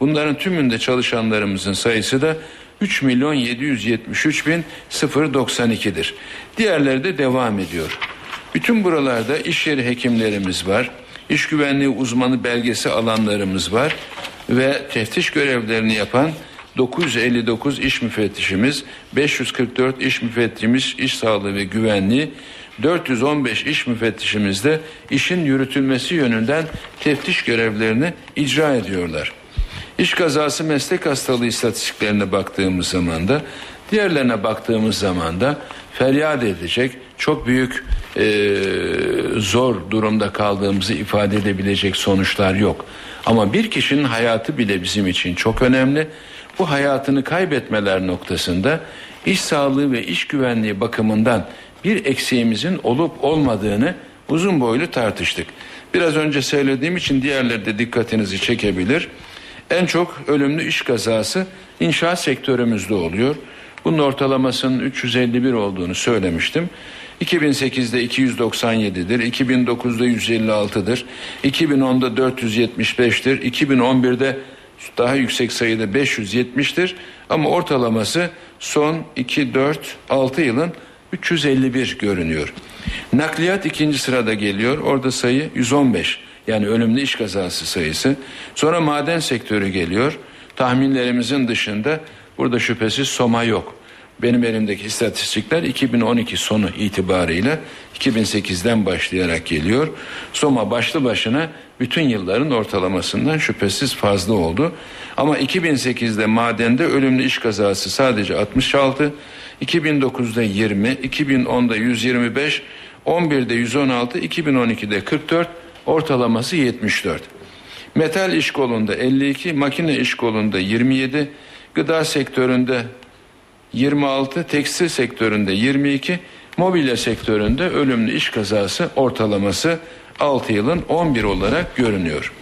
Bunların tümünde çalışanlarımızın sayısı da 3 milyon 773 bin 092'dir. Diğerleri de devam ediyor. Bütün buralarda iş yeri hekimlerimiz var. İş güvenliği uzmanı belgesi alanlarımız var ve teftiş görevlerini yapan 959 iş müfettişimiz, 544 iş müfettişimiz iş sağlığı ve güvenliği, 415 iş müfettişimiz de işin yürütülmesi yönünden teftiş görevlerini icra ediyorlar. İş kazası meslek hastalığı istatistiklerine baktığımız zaman da diğerlerine baktığımız zaman da feryat edecek çok büyük e, zor durumda kaldığımızı ifade edebilecek sonuçlar yok. Ama bir kişinin hayatı bile bizim için çok önemli. Bu hayatını kaybetmeler noktasında iş sağlığı ve iş güvenliği bakımından bir eksiğimizin olup olmadığını uzun boylu tartıştık. Biraz önce söylediğim için diğerleri de dikkatinizi çekebilir. En çok ölümlü iş kazası inşaat sektörümüzde oluyor. Bunun ortalamasının 351 olduğunu söylemiştim. 2008'de 297'dir, 2009'da 156'dır, 2010'da 475'tir, 2011'de daha yüksek sayıda 570'tir ama ortalaması son 2, 4, 6 yılın 351 görünüyor. Nakliyat ikinci sırada geliyor. Orada sayı 115. Yani ölümlü iş kazası sayısı. Sonra maden sektörü geliyor. Tahminlerimizin dışında burada şüphesiz Soma yok. Benim elimdeki istatistikler 2012 sonu itibarıyla 2008'den başlayarak geliyor. Soma başlı başına bütün yılların ortalamasından şüphesiz fazla oldu. Ama 2008'de madende ölümlü iş kazası sadece 66, 2009'da 20, 2010'da 125, 11'de 116, 2012'de 44, ortalaması 74. Metal iş kolunda 52, makine iş kolunda 27, gıda sektöründe 26, tekstil sektöründe 22, mobilya sektöründe ölümlü iş kazası ortalaması 6 yılın 11 olarak görünüyor.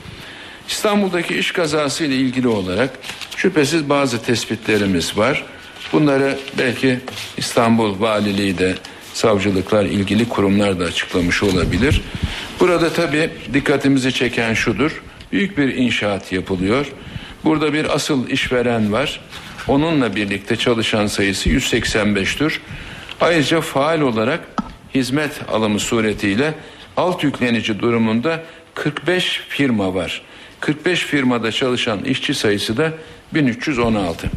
İstanbul'daki iş kazası ile ilgili olarak şüphesiz bazı tespitlerimiz var. Bunları belki İstanbul Valiliği de savcılıklar ilgili kurumlar da açıklamış olabilir. Burada tabi dikkatimizi çeken şudur. Büyük bir inşaat yapılıyor. Burada bir asıl işveren var. Onunla birlikte çalışan sayısı 185'tür. Ayrıca faal olarak hizmet alımı suretiyle alt yüklenici durumunda 45 firma var. 45 firmada çalışan işçi sayısı da 1316.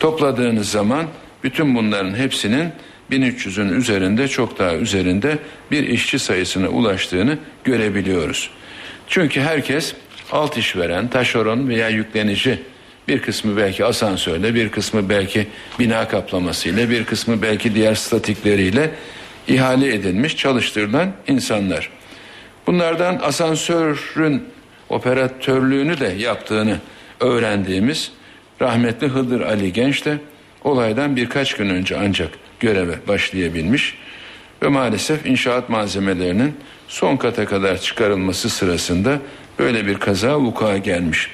Topladığınız zaman bütün bunların hepsinin 1300'ün üzerinde çok daha üzerinde bir işçi sayısına ulaştığını görebiliyoruz. Çünkü herkes alt işveren, taşeron veya yüklenici bir kısmı belki asansörle, bir kısmı belki bina kaplamasıyla, bir kısmı belki diğer statikleriyle ihale edilmiş, çalıştırılan insanlar. Bunlardan asansörün operatörlüğünü de yaptığını öğrendiğimiz rahmetli Hıdır Ali Genç de olaydan birkaç gün önce ancak göreve başlayabilmiş ve maalesef inşaat malzemelerinin son kata kadar çıkarılması sırasında böyle bir kaza vuku'a gelmiş.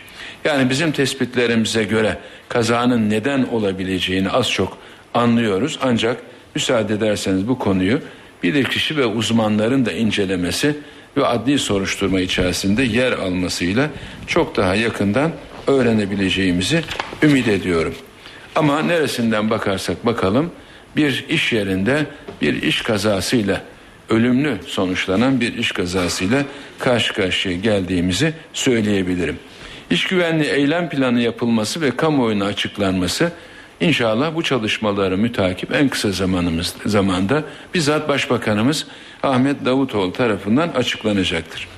Yani bizim tespitlerimize göre kazanın neden olabileceğini az çok anlıyoruz ancak müsaade ederseniz bu konuyu bilirkişi ve uzmanların da incelemesi ve adli soruşturma içerisinde yer almasıyla çok daha yakından öğrenebileceğimizi ümit ediyorum. Ama neresinden bakarsak bakalım bir iş yerinde bir iş kazasıyla ölümlü sonuçlanan bir iş kazasıyla karşı karşıya geldiğimizi söyleyebilirim. İş güvenliği eylem planı yapılması ve kamuoyuna açıklanması inşallah bu çalışmaları mütakip en kısa zamanımız zamanda bizzat Başbakanımız Ahmet Davutoğlu tarafından açıklanacaktır.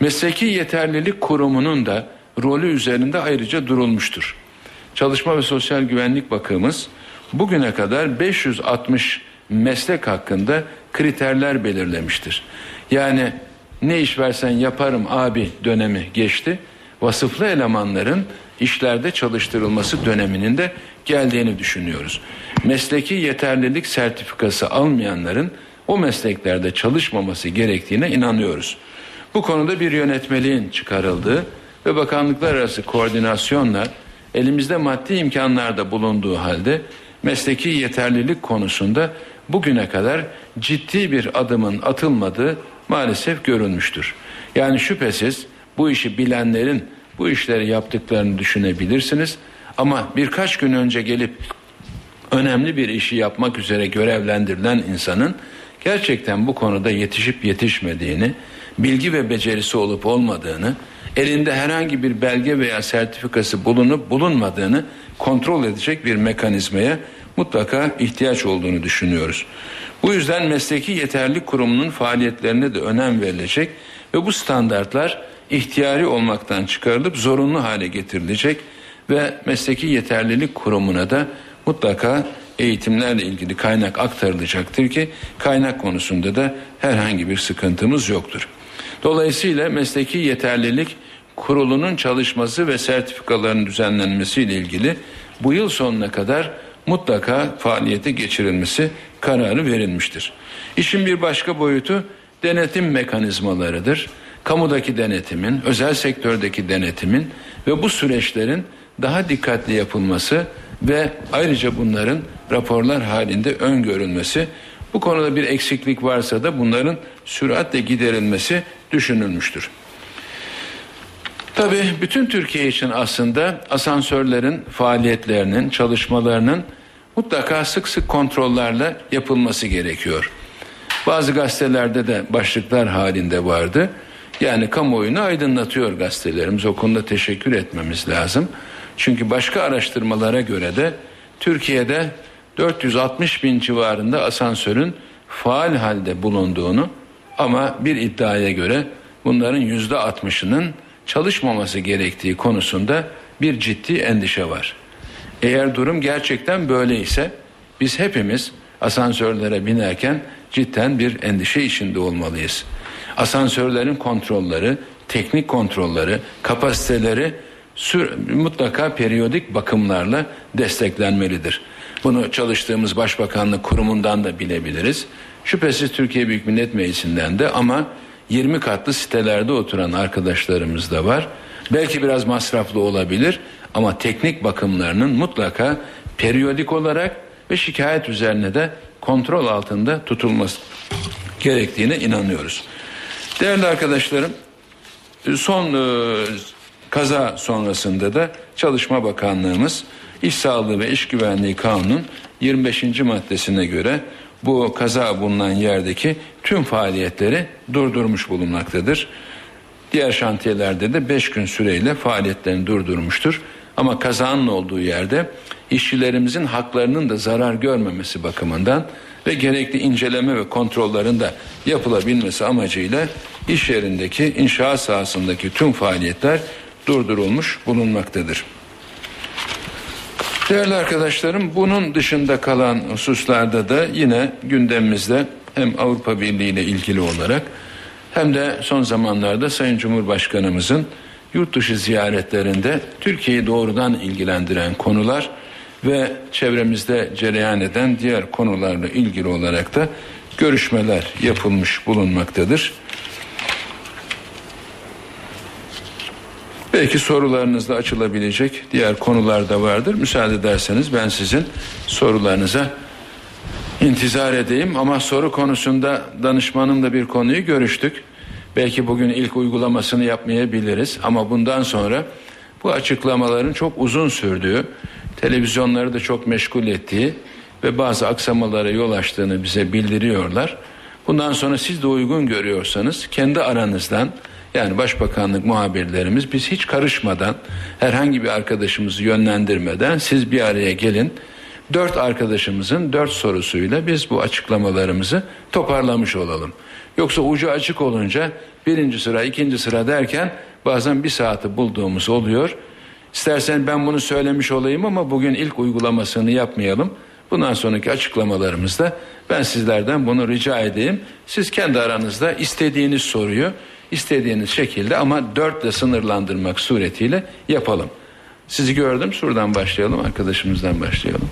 Mesleki Yeterlilik Kurumu'nun da rolü üzerinde ayrıca durulmuştur. Çalışma ve Sosyal Güvenlik Bakımız bugüne kadar 560 meslek hakkında kriterler belirlemiştir. Yani ne iş versen yaparım abi dönemi geçti. Vasıflı elemanların işlerde çalıştırılması döneminin de geldiğini düşünüyoruz. Mesleki yeterlilik sertifikası almayanların o mesleklerde çalışmaması gerektiğine inanıyoruz. Bu konuda bir yönetmeliğin çıkarıldığı ve bakanlıklar arası koordinasyonla elimizde maddi imkanlar da bulunduğu halde mesleki yeterlilik konusunda bugüne kadar ciddi bir adımın atılmadığı maalesef görülmüştür. Yani şüphesiz bu işi bilenlerin bu işleri yaptıklarını düşünebilirsiniz ama birkaç gün önce gelip önemli bir işi yapmak üzere görevlendirilen insanın gerçekten bu konuda yetişip yetişmediğini, bilgi ve becerisi olup olmadığını, elinde herhangi bir belge veya sertifikası bulunup bulunmadığını kontrol edecek bir mekanizmaya mutlaka ihtiyaç olduğunu düşünüyoruz. Bu yüzden mesleki yeterlilik kurumunun faaliyetlerine de önem verilecek ve bu standartlar ihtiyari olmaktan çıkarılıp zorunlu hale getirilecek ve mesleki yeterlilik kurumuna da mutlaka eğitimlerle ilgili kaynak aktarılacaktır ki kaynak konusunda da herhangi bir sıkıntımız yoktur. Dolayısıyla mesleki yeterlilik kurulunun çalışması ve sertifikaların düzenlenmesi ile ilgili bu yıl sonuna kadar mutlaka faaliyete geçirilmesi kararı verilmiştir. İşin bir başka boyutu denetim mekanizmalarıdır. Kamudaki denetimin, özel sektördeki denetimin ve bu süreçlerin daha dikkatli yapılması ve ayrıca bunların raporlar halinde öngörülmesi bu konuda bir eksiklik varsa da bunların süratle giderilmesi düşünülmüştür. Tabii bütün Türkiye için aslında asansörlerin faaliyetlerinin, çalışmalarının mutlaka sık sık kontrollerle yapılması gerekiyor. Bazı gazetelerde de başlıklar halinde vardı. Yani kamuoyunu aydınlatıyor gazetelerimiz. O konuda teşekkür etmemiz lazım. Çünkü başka araştırmalara göre de Türkiye'de 460 bin civarında asansörün faal halde bulunduğunu ama bir iddiaya göre bunların yüzde 60'ının çalışmaması gerektiği konusunda bir ciddi endişe var. Eğer durum gerçekten böyle ise biz hepimiz asansörlere binerken cidden bir endişe içinde olmalıyız. Asansörlerin kontrolleri, teknik kontrolleri, kapasiteleri mutlaka periyodik bakımlarla desteklenmelidir. Bunu çalıştığımız Başbakanlık Kurumu'ndan da bilebiliriz. Şüphesiz Türkiye Büyük Millet Meclisi'nden de ama 20 katlı sitelerde oturan arkadaşlarımız da var. Belki biraz masraflı olabilir ama teknik bakımlarının mutlaka periyodik olarak ve şikayet üzerine de kontrol altında tutulması gerektiğine inanıyoruz. Değerli arkadaşlarım, son e, kaza sonrasında da Çalışma Bakanlığımız İş Sağlığı ve İş Güvenliği Kanunun 25. maddesine göre bu kaza bulunan yerdeki tüm faaliyetleri durdurmuş bulunmaktadır. Diğer şantiyelerde de 5 gün süreyle faaliyetlerini durdurmuştur. Ama kazanın olduğu yerde işçilerimizin haklarının da zarar görmemesi bakımından ve gerekli inceleme ve kontrollerin de yapılabilmesi amacıyla iş yerindeki inşaat sahasındaki tüm faaliyetler durdurulmuş bulunmaktadır. Değerli arkadaşlarım bunun dışında kalan hususlarda da yine gündemimizde hem Avrupa Birliği ile ilgili olarak hem de son zamanlarda Sayın Cumhurbaşkanımızın yurt dışı ziyaretlerinde Türkiye'yi doğrudan ilgilendiren konular ve çevremizde cereyan eden diğer konularla ilgili olarak da görüşmeler yapılmış bulunmaktadır. Belki sorularınızla açılabilecek diğer konular da vardır. Müsaade ederseniz ben sizin sorularınıza intizar edeyim ama soru konusunda danışmanımla bir konuyu görüştük. Belki bugün ilk uygulamasını yapmayabiliriz ama bundan sonra bu açıklamaların çok uzun sürdüğü, televizyonları da çok meşgul ettiği ve bazı aksamalara yol açtığını bize bildiriyorlar. Bundan sonra siz de uygun görüyorsanız kendi aranızdan yani başbakanlık muhabirlerimiz biz hiç karışmadan herhangi bir arkadaşımızı yönlendirmeden siz bir araya gelin. Dört arkadaşımızın dört sorusuyla biz bu açıklamalarımızı toparlamış olalım. Yoksa ucu açık olunca birinci sıra ikinci sıra derken bazen bir saati bulduğumuz oluyor. İstersen ben bunu söylemiş olayım ama bugün ilk uygulamasını yapmayalım. Bundan sonraki açıklamalarımızda ben sizlerden bunu rica edeyim. Siz kendi aranızda istediğiniz soruyu istediğiniz şekilde ama dörtle sınırlandırmak suretiyle yapalım. Sizi gördüm. Şuradan başlayalım. Arkadaşımızdan başlayalım.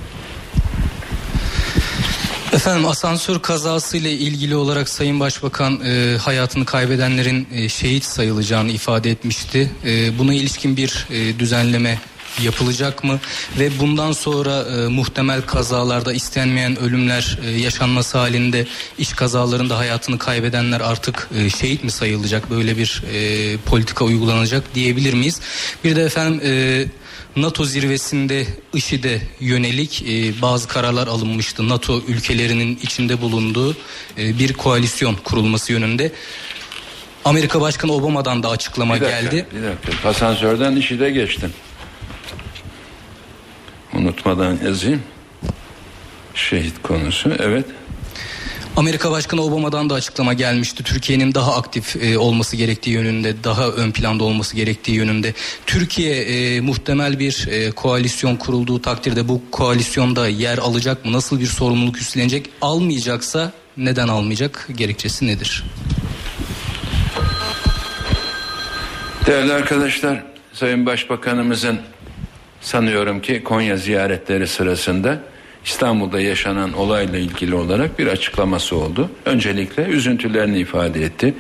Efendim asansör kazası ile ilgili olarak Sayın Başbakan e, hayatını kaybedenlerin e, şehit sayılacağını ifade etmişti. E, buna ilişkin bir e, düzenleme yapılacak mı ve bundan sonra e, muhtemel kazalarda istenmeyen ölümler e, yaşanması halinde iş kazalarında hayatını kaybedenler artık e, şehit mi sayılacak böyle bir e, politika uygulanacak diyebilir miyiz? Bir de efendim e, NATO zirvesinde IŞİD'e yönelik e, bazı kararlar alınmıştı. NATO ülkelerinin içinde bulunduğu e, bir koalisyon kurulması yönünde. Amerika Başkanı Obama'dan da açıklama Bir dakika, geldi. Bir dakika. Asansörden işi de geçtim. Unutmadan yazayım. Şehit konusu. Evet. Amerika Başkanı Obama'dan da açıklama gelmişti. Türkiye'nin daha aktif e, olması gerektiği yönünde, daha ön planda olması gerektiği yönünde. Türkiye e, muhtemel bir e, koalisyon kurulduğu takdirde bu koalisyonda yer alacak mı? Nasıl bir sorumluluk üstlenecek? Almayacaksa neden almayacak? Gerekçesi nedir? Değerli arkadaşlar, Sayın Başbakanımızın sanıyorum ki Konya ziyaretleri sırasında İstanbul'da yaşanan olayla ilgili olarak bir açıklaması oldu. Öncelikle üzüntülerini ifade etti.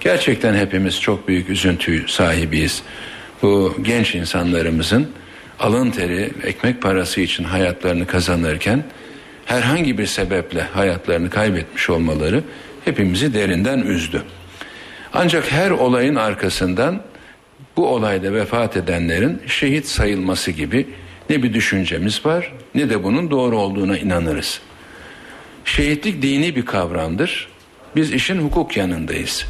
Gerçekten hepimiz çok büyük üzüntü sahibiyiz. Bu genç insanlarımızın alın teri, ekmek parası için hayatlarını kazanırken herhangi bir sebeple hayatlarını kaybetmiş olmaları hepimizi derinden üzdü. Ancak her olayın arkasından bu olayda vefat edenlerin şehit sayılması gibi ne bir düşüncemiz var ne de bunun doğru olduğuna inanırız. Şehitlik dini bir kavramdır. Biz işin hukuk yanındayız.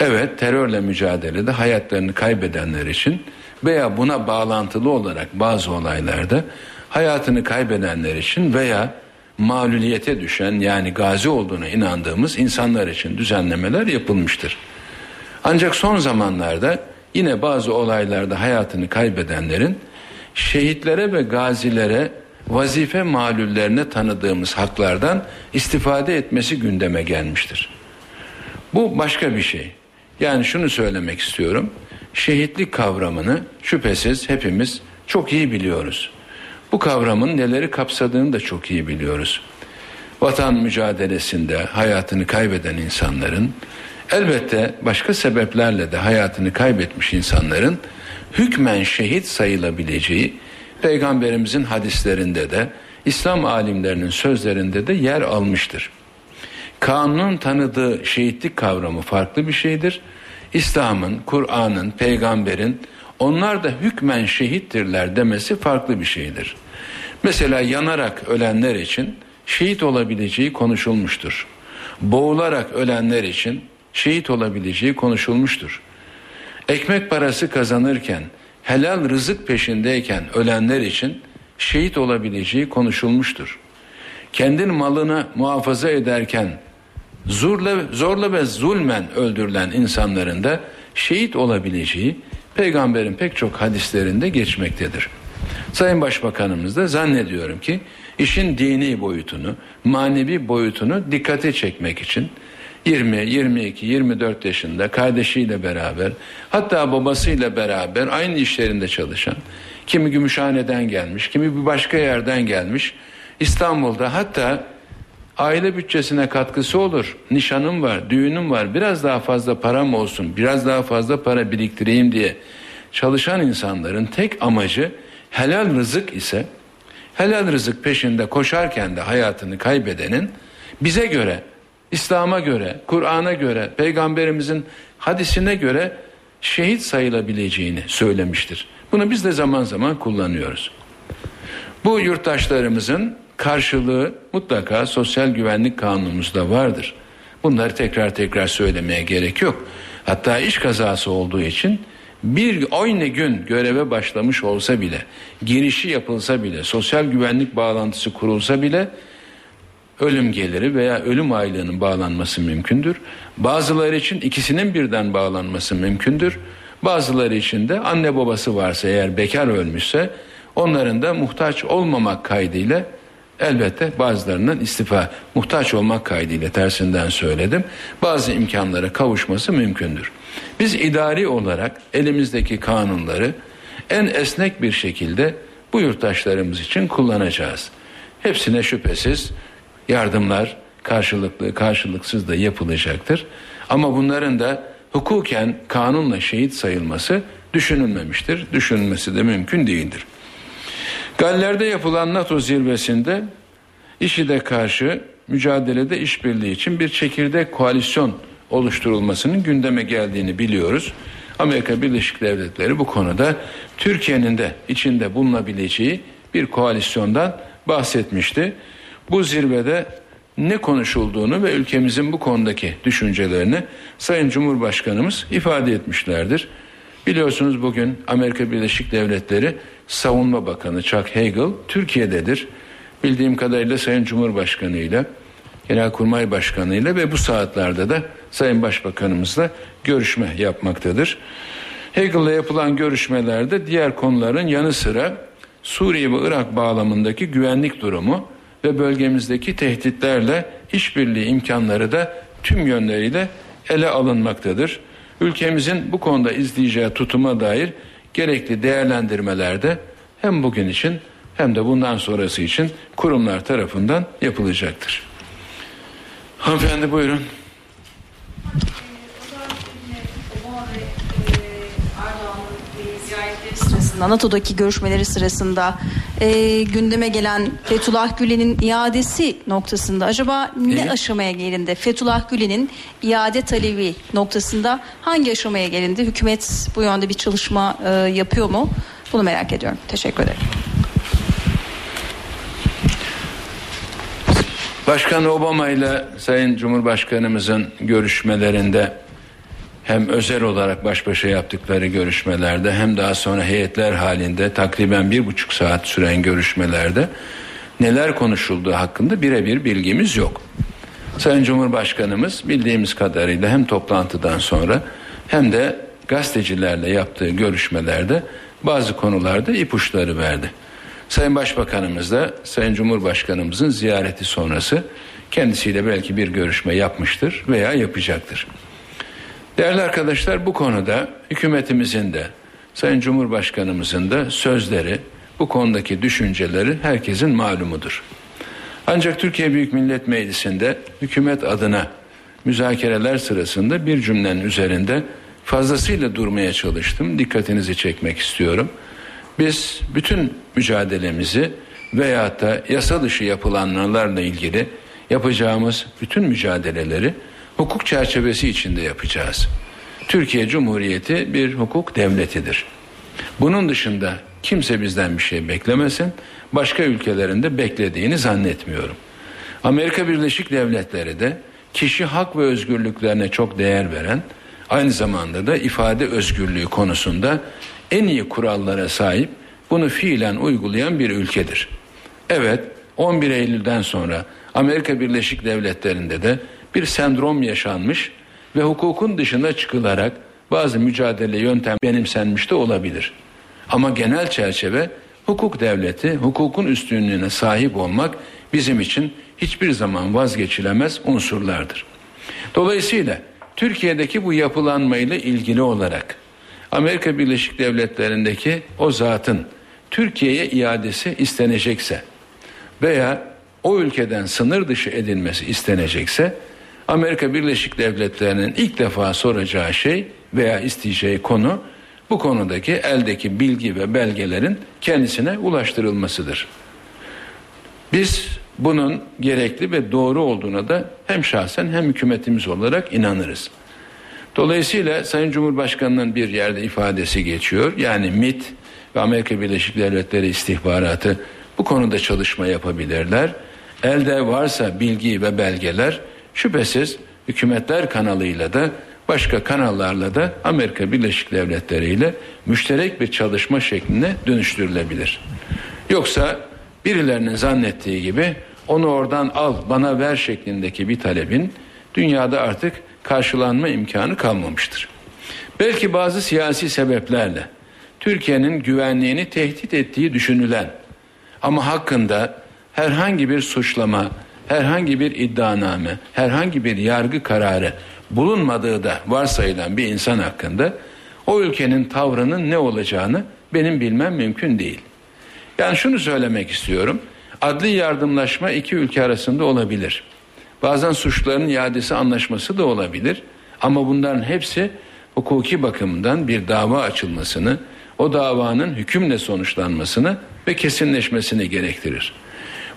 Evet terörle mücadelede hayatlarını kaybedenler için veya buna bağlantılı olarak bazı olaylarda hayatını kaybedenler için veya mağluliyete düşen yani gazi olduğuna inandığımız insanlar için düzenlemeler yapılmıştır. Ancak son zamanlarda yine bazı olaylarda hayatını kaybedenlerin şehitlere ve gazilere vazife malullerine tanıdığımız haklardan istifade etmesi gündeme gelmiştir. Bu başka bir şey. Yani şunu söylemek istiyorum. Şehitlik kavramını şüphesiz hepimiz çok iyi biliyoruz. Bu kavramın neleri kapsadığını da çok iyi biliyoruz. Vatan mücadelesinde hayatını kaybeden insanların elbette başka sebeplerle de hayatını kaybetmiş insanların hükmen şehit sayılabileceği peygamberimizin hadislerinde de İslam alimlerinin sözlerinde de yer almıştır. Kanunun tanıdığı şehitlik kavramı farklı bir şeydir. İslam'ın, Kur'an'ın, peygamberin onlar da hükmen şehittirler demesi farklı bir şeydir. Mesela yanarak ölenler için şehit olabileceği konuşulmuştur. Boğularak ölenler için şehit olabileceği konuşulmuştur. Ekmek parası kazanırken, helal rızık peşindeyken ölenler için şehit olabileceği konuşulmuştur. Kendin malını muhafaza ederken zorla, zorla ve zulmen öldürülen insanların da şehit olabileceği peygamberin pek çok hadislerinde geçmektedir. Sayın Başbakanımız da zannediyorum ki işin dini boyutunu, manevi boyutunu dikkate çekmek için 20, 22, 24 yaşında kardeşiyle beraber hatta babasıyla beraber aynı işlerinde çalışan kimi Gümüşhane'den gelmiş, kimi bir başka yerden gelmiş İstanbul'da hatta aile bütçesine katkısı olur. Nişanım var, düğünüm var. Biraz daha fazla param olsun, biraz daha fazla para biriktireyim diye çalışan insanların tek amacı helal rızık ise helal rızık peşinde koşarken de hayatını kaybedenin bize göre, İslam'a göre, Kur'an'a göre, peygamberimizin hadisine göre şehit sayılabileceğini söylemiştir. Bunu biz de zaman zaman kullanıyoruz. Bu yurttaşlarımızın karşılığı mutlaka sosyal güvenlik kanunumuzda vardır. Bunları tekrar tekrar söylemeye gerek yok. Hatta iş kazası olduğu için bir aynı gün göreve başlamış olsa bile, girişi yapılsa bile, sosyal güvenlik bağlantısı kurulsa bile ölüm geliri veya ölüm aylığının bağlanması mümkündür. Bazıları için ikisinin birden bağlanması mümkündür. Bazıları için de anne babası varsa eğer bekar ölmüşse onların da muhtaç olmamak kaydıyla elbette bazılarının istifa muhtaç olmak kaydıyla tersinden söyledim. Bazı imkanlara kavuşması mümkündür. Biz idari olarak elimizdeki kanunları en esnek bir şekilde bu yurttaşlarımız için kullanacağız. Hepsine şüphesiz yardımlar karşılıklı karşılıksız da yapılacaktır. Ama bunların da hukuken kanunla şehit sayılması düşünülmemiştir. Düşünülmesi de mümkün değildir. Galler'de yapılan NATO zirvesinde IŞİD'e karşı mücadelede işbirliği için bir çekirdek koalisyon oluşturulmasının gündeme geldiğini biliyoruz. Amerika Birleşik Devletleri bu konuda Türkiye'nin de içinde bulunabileceği bir koalisyondan bahsetmişti. Bu zirvede ne konuşulduğunu ve ülkemizin bu konudaki düşüncelerini Sayın Cumhurbaşkanımız ifade etmişlerdir. Biliyorsunuz bugün Amerika Birleşik Devletleri Savunma Bakanı Chuck Hagel Türkiye'dedir. Bildiğim kadarıyla Sayın Cumhurbaşkanı ile Genelkurmay Başkanı ile ve bu saatlerde de Sayın Başbakanımızla görüşme yapmaktadır. Hagel'la yapılan görüşmelerde diğer konuların yanı sıra Suriye ve Irak bağlamındaki güvenlik durumu ve bölgemizdeki tehditlerle işbirliği imkanları da tüm yönleriyle ele alınmaktadır. Ülkemizin bu konuda izleyeceği tutuma dair gerekli değerlendirmelerde hem bugün için hem de bundan sonrası için kurumlar tarafından yapılacaktır. Hanımefendi buyurun. Sırasında NATO'daki görüşmeleri sırasında e, gündeme gelen Fethullah Gülen'in iadesi noktasında acaba ne Evet. aşamaya gelindi? Fethullah Gülen'in iade talebi noktasında hangi aşamaya gelindi? Hükümet bu yönde bir çalışma e, yapıyor mu? Bunu merak ediyorum. Teşekkür ederim. Başkan Obama ile Sayın Cumhurbaşkanımızın görüşmelerinde hem özel olarak baş başa yaptıkları görüşmelerde hem daha sonra heyetler halinde takriben bir buçuk saat süren görüşmelerde neler konuşulduğu hakkında birebir bilgimiz yok. Sayın Cumhurbaşkanımız bildiğimiz kadarıyla hem toplantıdan sonra hem de gazetecilerle yaptığı görüşmelerde bazı konularda ipuçları verdi. Sayın Başbakanımız da Sayın Cumhurbaşkanımızın ziyareti sonrası kendisiyle belki bir görüşme yapmıştır veya yapacaktır. Değerli arkadaşlar bu konuda hükümetimizin de Sayın Cumhurbaşkanımızın da sözleri bu konudaki düşünceleri herkesin malumudur. Ancak Türkiye Büyük Millet Meclisi'nde hükümet adına müzakereler sırasında bir cümlenin üzerinde fazlasıyla durmaya çalıştım. Dikkatinizi çekmek istiyorum. Biz bütün mücadelemizi veyahut da yasa dışı yapılanlarla ilgili yapacağımız bütün mücadeleleri hukuk çerçevesi içinde yapacağız. Türkiye Cumhuriyeti bir hukuk devletidir. Bunun dışında kimse bizden bir şey beklemesin. Başka ülkelerin de beklediğini zannetmiyorum. Amerika Birleşik Devletleri de kişi hak ve özgürlüklerine çok değer veren, aynı zamanda da ifade özgürlüğü konusunda en iyi kurallara sahip, bunu fiilen uygulayan bir ülkedir. Evet, 11 Eylül'den sonra Amerika Birleşik Devletleri'nde de bir sendrom yaşanmış ve hukukun dışına çıkılarak bazı mücadele yöntem benimsenmiş de olabilir. Ama genel çerçeve hukuk devleti, hukukun üstünlüğüne sahip olmak bizim için hiçbir zaman vazgeçilemez unsurlardır. Dolayısıyla Türkiye'deki bu yapılanmayla ilgili olarak Amerika Birleşik Devletleri'ndeki o zatın Türkiye'ye iadesi istenecekse veya o ülkeden sınır dışı edilmesi istenecekse Amerika Birleşik Devletleri'nin ilk defa soracağı şey veya isteyeceği konu bu konudaki eldeki bilgi ve belgelerin kendisine ulaştırılmasıdır. Biz bunun gerekli ve doğru olduğuna da hem şahsen hem hükümetimiz olarak inanırız. Dolayısıyla Sayın Cumhurbaşkanı'nın bir yerde ifadesi geçiyor. Yani MIT ve Amerika Birleşik Devletleri istihbaratı bu konuda çalışma yapabilirler. Elde varsa bilgi ve belgeler şüphesiz hükümetler kanalıyla da başka kanallarla da Amerika Birleşik Devletleri ile müşterek bir çalışma şekline dönüştürülebilir. Yoksa birilerinin zannettiği gibi onu oradan al bana ver şeklindeki bir talebin dünyada artık karşılanma imkanı kalmamıştır. Belki bazı siyasi sebeplerle Türkiye'nin güvenliğini tehdit ettiği düşünülen ama hakkında herhangi bir suçlama, herhangi bir iddianame, herhangi bir yargı kararı bulunmadığı da varsayılan bir insan hakkında o ülkenin tavrının ne olacağını benim bilmem mümkün değil. Yani şunu söylemek istiyorum. Adli yardımlaşma iki ülke arasında olabilir. Bazen suçların iadesi anlaşması da olabilir. Ama bunların hepsi hukuki bakımdan bir dava açılmasını, o davanın hükümle sonuçlanmasını ve kesinleşmesini gerektirir.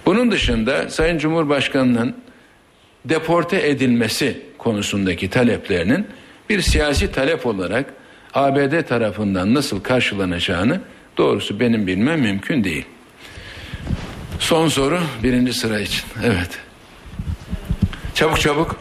Bunun dışında Sayın Cumhurbaşkanı'nın deporte edilmesi konusundaki taleplerinin bir siyasi talep olarak ABD tarafından nasıl karşılanacağını doğrusu benim bilmem mümkün değil. Son soru birinci sıra için. Evet. Çabuk çabuk.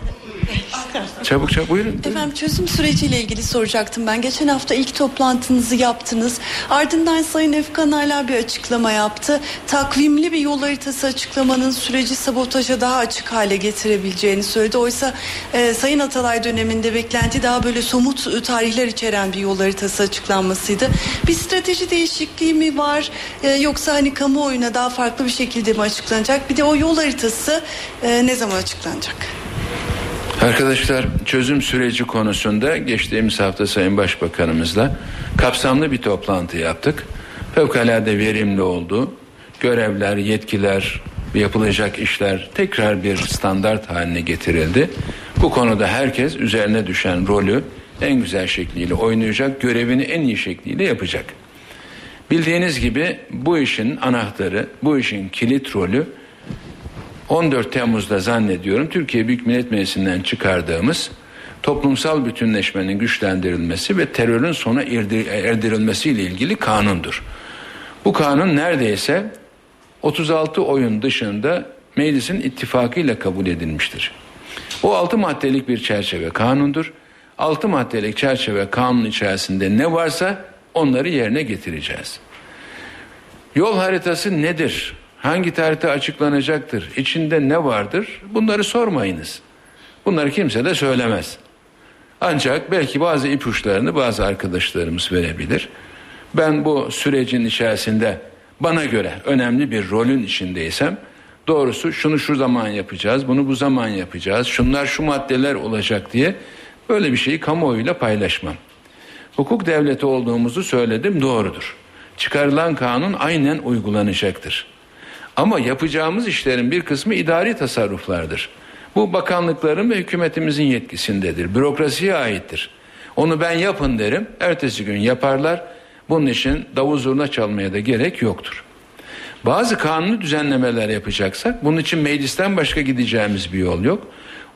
Çabuk çabuk buyurun. Efendim çözüm süreciyle ilgili soracaktım ben. Geçen hafta ilk toplantınızı yaptınız. Ardından Sayın Efkan Ala bir açıklama yaptı. Takvimli bir yol haritası açıklamanın süreci sabotaja daha açık hale getirebileceğini söyledi. Oysa e, Sayın Atalay döneminde beklenti daha böyle somut e, tarihler içeren bir yol haritası açıklanmasıydı. Bir strateji değişikliği mi var e, yoksa hani kamuoyuna daha farklı bir şekilde mi açıklanacak? Bir de o yol haritası e, ne zaman açıklanacak? Arkadaşlar çözüm süreci konusunda geçtiğimiz hafta Sayın Başbakanımızla kapsamlı bir toplantı yaptık. Fevkalade verimli oldu. Görevler, yetkiler, yapılacak işler tekrar bir standart haline getirildi. Bu konuda herkes üzerine düşen rolü en güzel şekliyle oynayacak, görevini en iyi şekliyle yapacak. Bildiğiniz gibi bu işin anahtarı, bu işin kilit rolü 14 Temmuz'da zannediyorum Türkiye Büyük Millet Meclisi'nden çıkardığımız toplumsal bütünleşmenin güçlendirilmesi ve terörün sona erdirilmesi ile ilgili kanundur. Bu kanun neredeyse 36 oyun dışında meclisin ittifakıyla kabul edilmiştir. O 6 maddelik bir çerçeve kanundur. 6 maddelik çerçeve kanun içerisinde ne varsa onları yerine getireceğiz. Yol haritası nedir? Hangi tarihte açıklanacaktır? İçinde ne vardır? Bunları sormayınız. Bunları kimse de söylemez. Ancak belki bazı ipuçlarını bazı arkadaşlarımız verebilir. Ben bu sürecin içerisinde bana göre önemli bir rolün içindeysem doğrusu şunu şu zaman yapacağız, bunu bu zaman yapacağız, şunlar şu maddeler olacak diye böyle bir şeyi kamuoyuyla paylaşmam. Hukuk devleti olduğumuzu söyledim doğrudur. Çıkarılan kanun aynen uygulanacaktır. Ama yapacağımız işlerin bir kısmı idari tasarruflardır. Bu bakanlıkların ve hükümetimizin yetkisindedir. Bürokrasiye aittir. Onu ben yapın derim. Ertesi gün yaparlar. Bunun için davul zurna çalmaya da gerek yoktur. Bazı kanuni düzenlemeler yapacaksak bunun için meclisten başka gideceğimiz bir yol yok.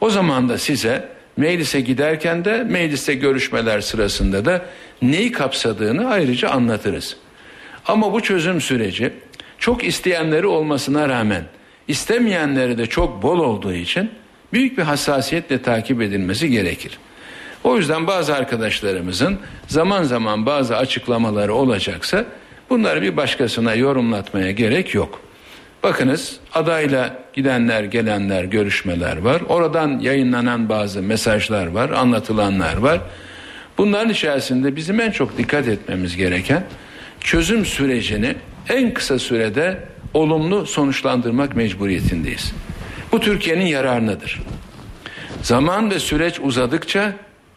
O zaman da size meclise giderken de mecliste görüşmeler sırasında da neyi kapsadığını ayrıca anlatırız. Ama bu çözüm süreci çok isteyenleri olmasına rağmen istemeyenleri de çok bol olduğu için büyük bir hassasiyetle takip edilmesi gerekir. O yüzden bazı arkadaşlarımızın zaman zaman bazı açıklamaları olacaksa bunları bir başkasına yorumlatmaya gerek yok. Bakınız adayla gidenler gelenler görüşmeler var. Oradan yayınlanan bazı mesajlar var, anlatılanlar var. Bunların içerisinde bizim en çok dikkat etmemiz gereken çözüm sürecini en kısa sürede olumlu sonuçlandırmak mecburiyetindeyiz. Bu Türkiye'nin yararınadır. Zaman ve süreç uzadıkça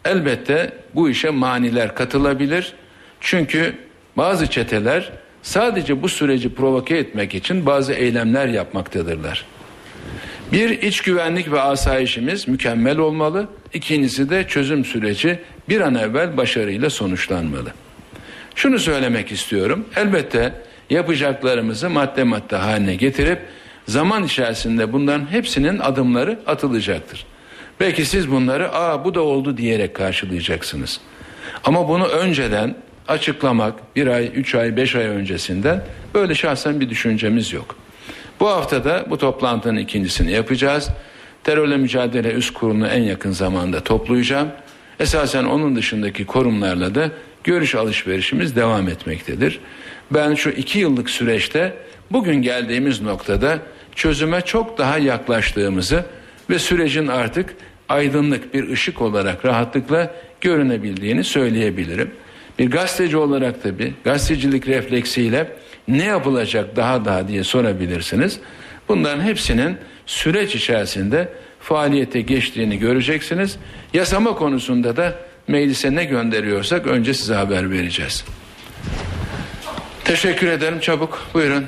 elbette bu işe maniler katılabilir. Çünkü bazı çeteler sadece bu süreci provoke etmek için bazı eylemler yapmaktadırlar. Bir iç güvenlik ve asayişimiz mükemmel olmalı. İkincisi de çözüm süreci bir an evvel başarıyla sonuçlanmalı. Şunu söylemek istiyorum. Elbette yapacaklarımızı madde madde haline getirip zaman içerisinde bunların hepsinin adımları atılacaktır. Belki siz bunları aa bu da oldu diyerek karşılayacaksınız. Ama bunu önceden açıklamak bir ay, üç ay, beş ay öncesinden böyle şahsen bir düşüncemiz yok. Bu haftada bu toplantının ikincisini yapacağız. Terörle mücadele üst kurulunu en yakın zamanda toplayacağım. Esasen onun dışındaki kurumlarla da görüş alışverişimiz devam etmektedir. Ben şu iki yıllık süreçte bugün geldiğimiz noktada çözüme çok daha yaklaştığımızı ve sürecin artık aydınlık bir ışık olarak rahatlıkla görünebildiğini söyleyebilirim. Bir gazeteci olarak tabi gazetecilik refleksiyle ne yapılacak daha daha diye sorabilirsiniz. Bunların hepsinin süreç içerisinde faaliyete geçtiğini göreceksiniz. Yasama konusunda da meclise ne gönderiyorsak önce size haber vereceğiz. Teşekkür ederim çabuk buyurun.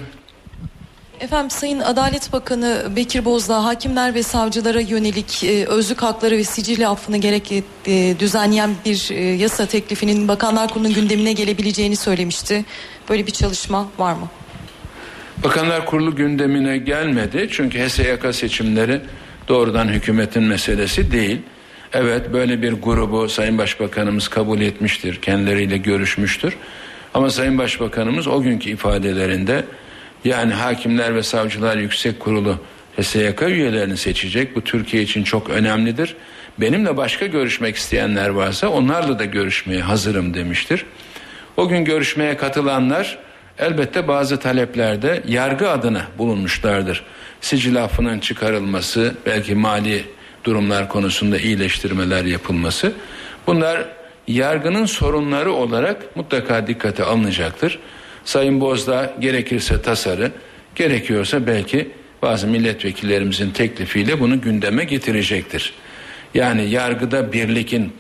Efendim Sayın Adalet Bakanı Bekir Bozdağ hakimler ve savcılara yönelik e, özlük hakları ve sicil affını gerek e, düzenleyen bir e, yasa teklifinin Bakanlar Kurulu'nun gündemine gelebileceğini söylemişti. Böyle bir çalışma var mı? Bakanlar Kurulu gündemine gelmedi çünkü HSYK seçimleri doğrudan hükümetin meselesi değil. Evet böyle bir grubu Sayın Başbakanımız kabul etmiştir, kendileriyle görüşmüştür. Ama Sayın Başbakanımız o günkü ifadelerinde yani hakimler ve savcılar yüksek kurulu HSYK üyelerini seçecek. Bu Türkiye için çok önemlidir. Benimle başka görüşmek isteyenler varsa onlarla da görüşmeye hazırım demiştir. O gün görüşmeye katılanlar elbette bazı taleplerde yargı adına bulunmuşlardır. Sicil affının çıkarılması, belki mali durumlar konusunda iyileştirmeler yapılması. Bunlar yargının sorunları olarak mutlaka dikkate alınacaktır. Sayın Bozdağ gerekirse tasarı, gerekiyorsa belki bazı milletvekillerimizin teklifiyle bunu gündeme getirecektir. Yani yargıda birlikin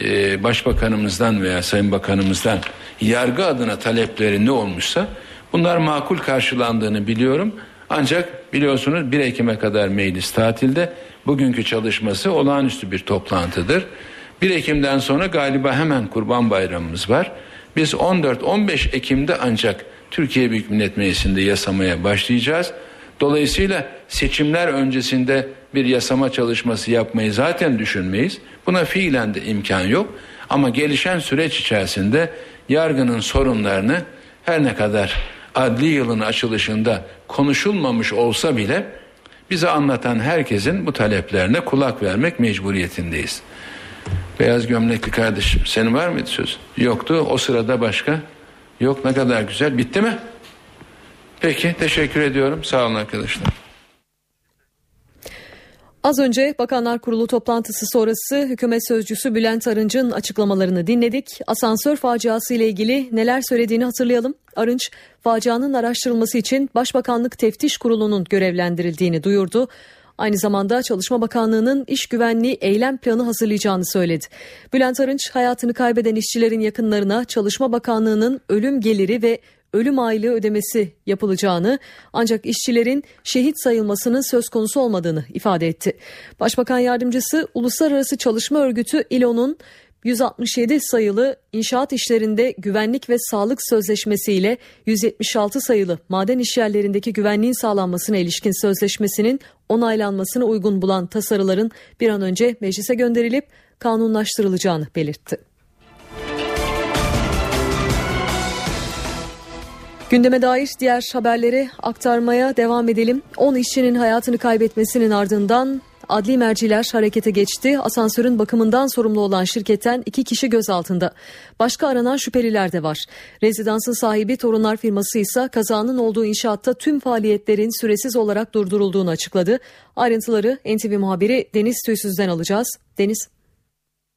e, başbakanımızdan veya sayın bakanımızdan yargı adına talepleri ne olmuşsa bunlar makul karşılandığını biliyorum. Ancak biliyorsunuz 1 Ekim'e kadar meclis tatilde bugünkü çalışması olağanüstü bir toplantıdır. 1 Ekim'den sonra galiba hemen Kurban Bayramımız var. Biz 14-15 Ekim'de ancak Türkiye Büyük Millet Meclisi'nde yasamaya başlayacağız. Dolayısıyla seçimler öncesinde bir yasama çalışması yapmayı zaten düşünmeyiz. Buna fiilen de imkan yok. Ama gelişen süreç içerisinde yargının sorunlarını her ne kadar adli yılın açılışında konuşulmamış olsa bile bize anlatan herkesin bu taleplerine kulak vermek mecburiyetindeyiz. Beyaz gömlekli kardeşim senin var mıydı söz? Yoktu o sırada başka. Yok ne kadar güzel bitti mi? Peki teşekkür ediyorum sağ olun arkadaşlar. Az önce Bakanlar Kurulu toplantısı sonrası hükümet sözcüsü Bülent Arınç'ın açıklamalarını dinledik. Asansör faciası ile ilgili neler söylediğini hatırlayalım. Arınç, facianın araştırılması için Başbakanlık Teftiş Kurulu'nun görevlendirildiğini duyurdu. Aynı zamanda Çalışma Bakanlığı'nın iş güvenliği eylem planı hazırlayacağını söyledi. Bülent Arınç hayatını kaybeden işçilerin yakınlarına Çalışma Bakanlığı'nın ölüm geliri ve ölüm aylığı ödemesi yapılacağını ancak işçilerin şehit sayılmasının söz konusu olmadığını ifade etti. Başbakan yardımcısı Uluslararası Çalışma Örgütü İLO'nun 167 sayılı inşaat işlerinde güvenlik ve sağlık sözleşmesiyle 176 sayılı maden işyerlerindeki güvenliğin sağlanmasına ilişkin sözleşmesinin onaylanmasına uygun bulan tasarıların bir an önce meclise gönderilip kanunlaştırılacağını belirtti. Gündeme dair diğer haberleri aktarmaya devam edelim. 10 işçinin hayatını kaybetmesinin ardından adli merciler harekete geçti. Asansörün bakımından sorumlu olan şirketten iki kişi gözaltında. Başka aranan şüpheliler de var. Rezidansın sahibi Torunlar firması ise kazanın olduğu inşaatta tüm faaliyetlerin süresiz olarak durdurulduğunu açıkladı. Ayrıntıları NTV muhabiri Deniz Tüysüz'den alacağız. Deniz.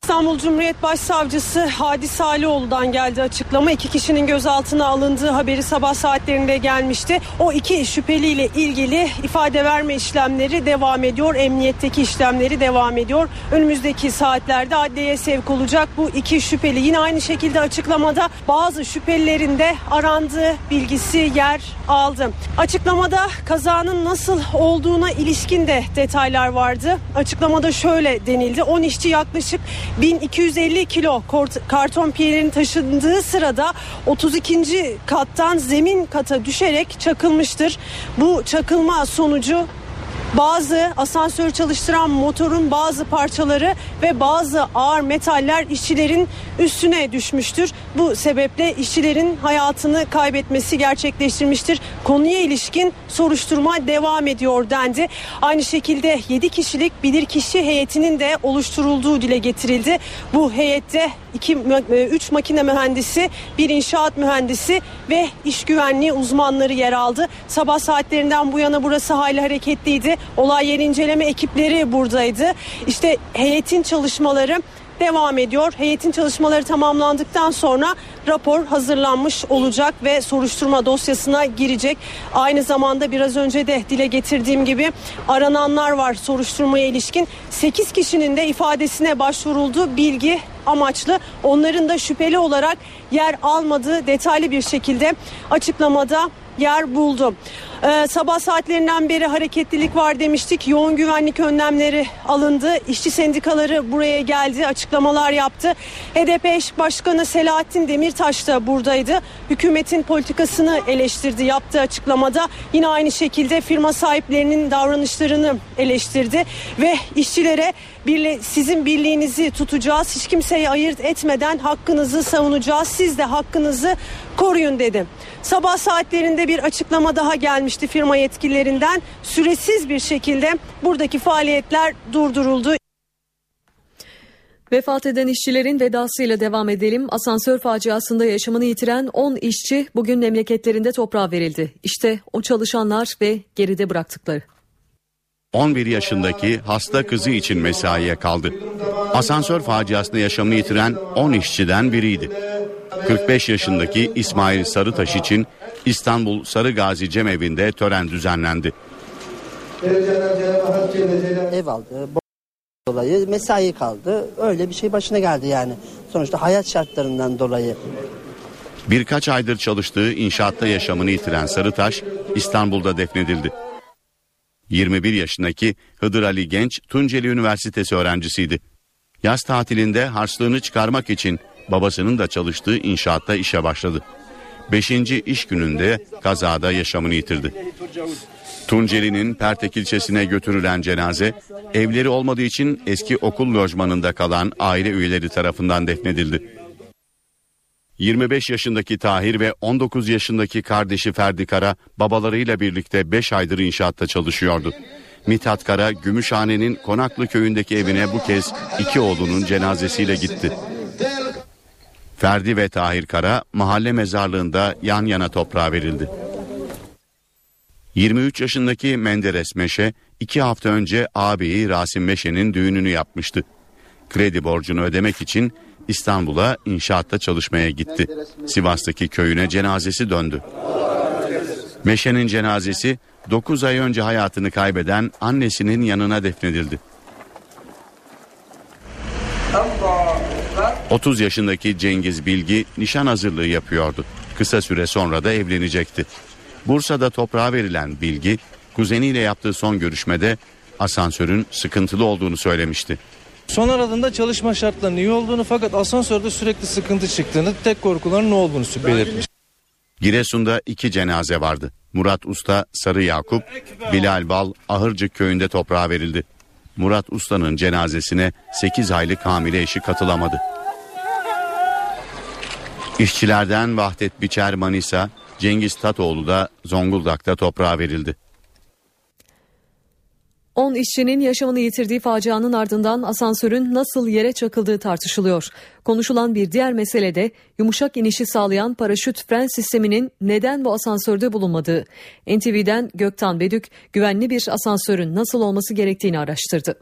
İstanbul Cumhuriyet Başsavcısı Hadi Salioğlu'dan geldi açıklama. İki kişinin gözaltına alındığı haberi sabah saatlerinde gelmişti. O iki şüpheliyle ilgili ifade verme işlemleri devam ediyor. Emniyetteki işlemleri devam ediyor. Önümüzdeki saatlerde adliyeye sevk olacak bu iki şüpheli. Yine aynı şekilde açıklamada bazı şüphelilerin de arandığı bilgisi yer aldı. Açıklamada kazanın nasıl olduğuna ilişkin de detaylar vardı. Açıklamada şöyle denildi. 10 işçi yaklaşık 1250 kilo karton piyelerin taşındığı sırada 32. kattan zemin kata düşerek çakılmıştır. Bu çakılma sonucu bazı asansör çalıştıran motorun bazı parçaları ve bazı ağır metaller işçilerin üstüne düşmüştür. Bu sebeple işçilerin hayatını kaybetmesi gerçekleştirmiştir. Konuya ilişkin soruşturma devam ediyor dendi. Aynı şekilde 7 kişilik bilirkişi heyetinin de oluşturulduğu dile getirildi. Bu heyette 2 3 makine mühendisi, bir inşaat mühendisi ve iş güvenliği uzmanları yer aldı. Sabah saatlerinden bu yana burası hayli hareketliydi. Olay yeri inceleme ekipleri buradaydı. İşte heyetin çalışmaları devam ediyor. Heyetin çalışmaları tamamlandıktan sonra rapor hazırlanmış olacak ve soruşturma dosyasına girecek. Aynı zamanda biraz önce de dile getirdiğim gibi arananlar var soruşturmaya ilişkin. 8 kişinin de ifadesine başvuruldu bilgi amaçlı. Onların da şüpheli olarak yer almadığı detaylı bir şekilde açıklamada yer buldu. Ee, sabah saatlerinden beri hareketlilik var demiştik. Yoğun güvenlik önlemleri alındı. İşçi sendikaları buraya geldi, açıklamalar yaptı. HDP eş başkanı Selahattin Demirtaş da buradaydı. Hükümetin politikasını eleştirdi yaptığı açıklamada. Yine aynı şekilde firma sahiplerinin davranışlarını eleştirdi ve işçilere birli, sizin birliğinizi tutacağız. Hiç kimseyi ayırt etmeden hakkınızı savunacağız. Siz de hakkınızı koruyun dedi. Sabah saatlerinde bir açıklama daha gelmişti firma yetkililerinden. Süresiz bir şekilde buradaki faaliyetler durduruldu. Vefat eden işçilerin vedasıyla devam edelim. Asansör faciasında yaşamını yitiren 10 işçi bugün memleketlerinde toprağa verildi. İşte o çalışanlar ve geride bıraktıkları. 11 yaşındaki hasta kızı için mesaiye kaldı. Asansör faciasında yaşamını yitiren 10 işçiden biriydi. 45 yaşındaki İsmail Sarıtaş için İstanbul Sarıgazi Cemevi'nde tören düzenlendi. Ev aldı dolayı mesai kaldı. Öyle bir şey başına geldi yani. Sonuçta hayat şartlarından dolayı. Birkaç aydır çalıştığı inşaatta yaşamını yitiren Sarıtaş İstanbul'da defnedildi. 21 yaşındaki Hıdır Ali Genç Tunceli Üniversitesi öğrencisiydi. Yaz tatilinde harçlığını çıkarmak için babasının da çalıştığı inşaatta işe başladı. Beşinci iş gününde kazada yaşamını yitirdi. Tunceli'nin Pertek ilçesine götürülen cenaze evleri olmadığı için eski okul lojmanında kalan aile üyeleri tarafından defnedildi. 25 yaşındaki Tahir ve 19 yaşındaki kardeşi Ferdi Kara babalarıyla birlikte 5 aydır inşaatta çalışıyordu. Mithat Kara Gümüşhane'nin Konaklı köyündeki evine bu kez iki oğlunun cenazesiyle gitti. Ferdi ve Tahir Kara mahalle mezarlığında yan yana toprağa verildi. 23 yaşındaki Menderes Meşe iki hafta önce ağabeyi Rasim Meşe'nin düğününü yapmıştı. Kredi borcunu ödemek için İstanbul'a inşaatta çalışmaya gitti. Sivas'taki köyüne cenazesi döndü. Meşe'nin cenazesi 9 ay önce hayatını kaybeden annesinin yanına defnedildi. 30 yaşındaki Cengiz Bilgi nişan hazırlığı yapıyordu. Kısa süre sonra da evlenecekti. Bursa'da toprağa verilen Bilgi, kuzeniyle yaptığı son görüşmede asansörün sıkıntılı olduğunu söylemişti. Son aradığında çalışma şartlarının iyi olduğunu fakat asansörde sürekli sıkıntı çıktığını, tek korkuların ne olduğunu belirtmiş. Giresun'da iki cenaze vardı. Murat Usta, Sarı Yakup, Bilal Bal, Ahırcık köyünde toprağa verildi. Murat Usta'nın cenazesine 8 aylık hamile eşi katılamadı. İşçilerden Vahdet Biçer Manisa, Cengiz Tatoğlu da Zonguldak'ta toprağa verildi. 10 işçinin yaşamını yitirdiği facianın ardından asansörün nasıl yere çakıldığı tartışılıyor. Konuşulan bir diğer mesele de yumuşak inişi sağlayan paraşüt fren sisteminin neden bu asansörde bulunmadığı. NTV'den Göktan Bedük güvenli bir asansörün nasıl olması gerektiğini araştırdı.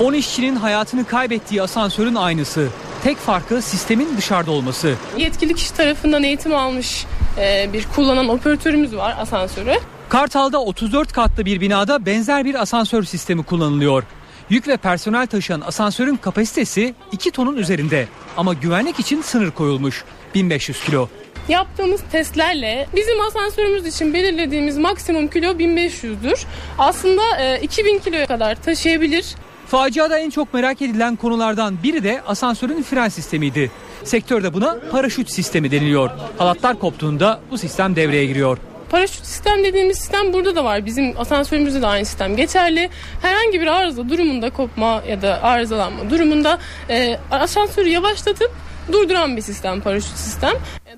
10 işçinin hayatını kaybettiği asansörün aynısı. Tek farkı sistemin dışarıda olması. Yetkili kişi tarafından eğitim almış e, bir kullanan operatörümüz var asansörü. Kartal'da 34 katlı bir binada benzer bir asansör sistemi kullanılıyor. Yük ve personel taşıyan asansörün kapasitesi 2 tonun üzerinde ama güvenlik için sınır koyulmuş 1500 kilo. Yaptığımız testlerle bizim asansörümüz için belirlediğimiz maksimum kilo 1500'dür. Aslında e, 2000 kiloya kadar taşıyabilir. Faciada en çok merak edilen konulardan biri de asansörün fren sistemiydi. Sektörde buna paraşüt sistemi deniliyor. Halatlar koptuğunda bu sistem devreye giriyor. Paraşüt sistem dediğimiz sistem burada da var. Bizim asansörümüzde de aynı sistem geçerli. Herhangi bir arıza durumunda kopma ya da arızalanma durumunda e, asansörü yavaşlatıp durduran bir sistem paraşüt sistem.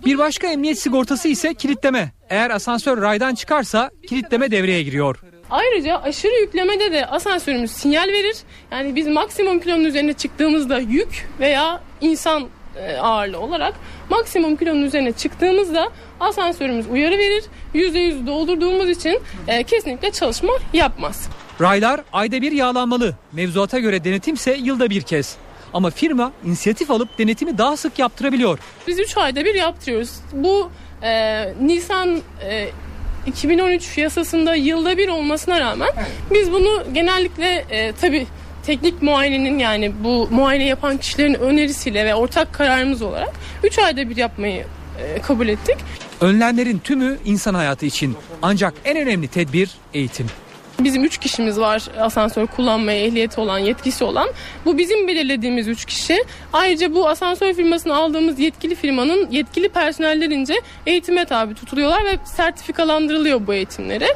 Bir başka emniyet sigortası ise kilitleme. Eğer asansör raydan çıkarsa kilitleme devreye giriyor. Ayrıca aşırı yüklemede de asansörümüz sinyal verir. Yani biz maksimum kilonun üzerine çıktığımızda yük veya insan e, ağırlığı olarak maksimum kilonun üzerine çıktığımızda asansörümüz uyarı verir. %100 doldurduğumuz için e, kesinlikle çalışma yapmaz. Raylar ayda bir yağlanmalı. Mevzuata göre denetimse yılda bir kez. Ama firma inisiyatif alıp denetimi daha sık yaptırabiliyor. Biz 3 ayda bir yaptırıyoruz. Bu e, Nisan e, 2013 yasasında yılda bir olmasına rağmen biz bunu genellikle e, tabii teknik muayenenin yani bu muayene yapan kişilerin önerisiyle ve ortak kararımız olarak 3 ayda bir yapmayı e, kabul ettik. Önlemlerin tümü insan hayatı için Ancak en önemli tedbir eğitim. Bizim üç kişimiz var asansör kullanmaya ehliyeti olan, yetkisi olan. Bu bizim belirlediğimiz üç kişi. Ayrıca bu asansör firmasını aldığımız yetkili firmanın yetkili personellerince eğitime tabi tutuluyorlar ve sertifikalandırılıyor bu eğitimleri.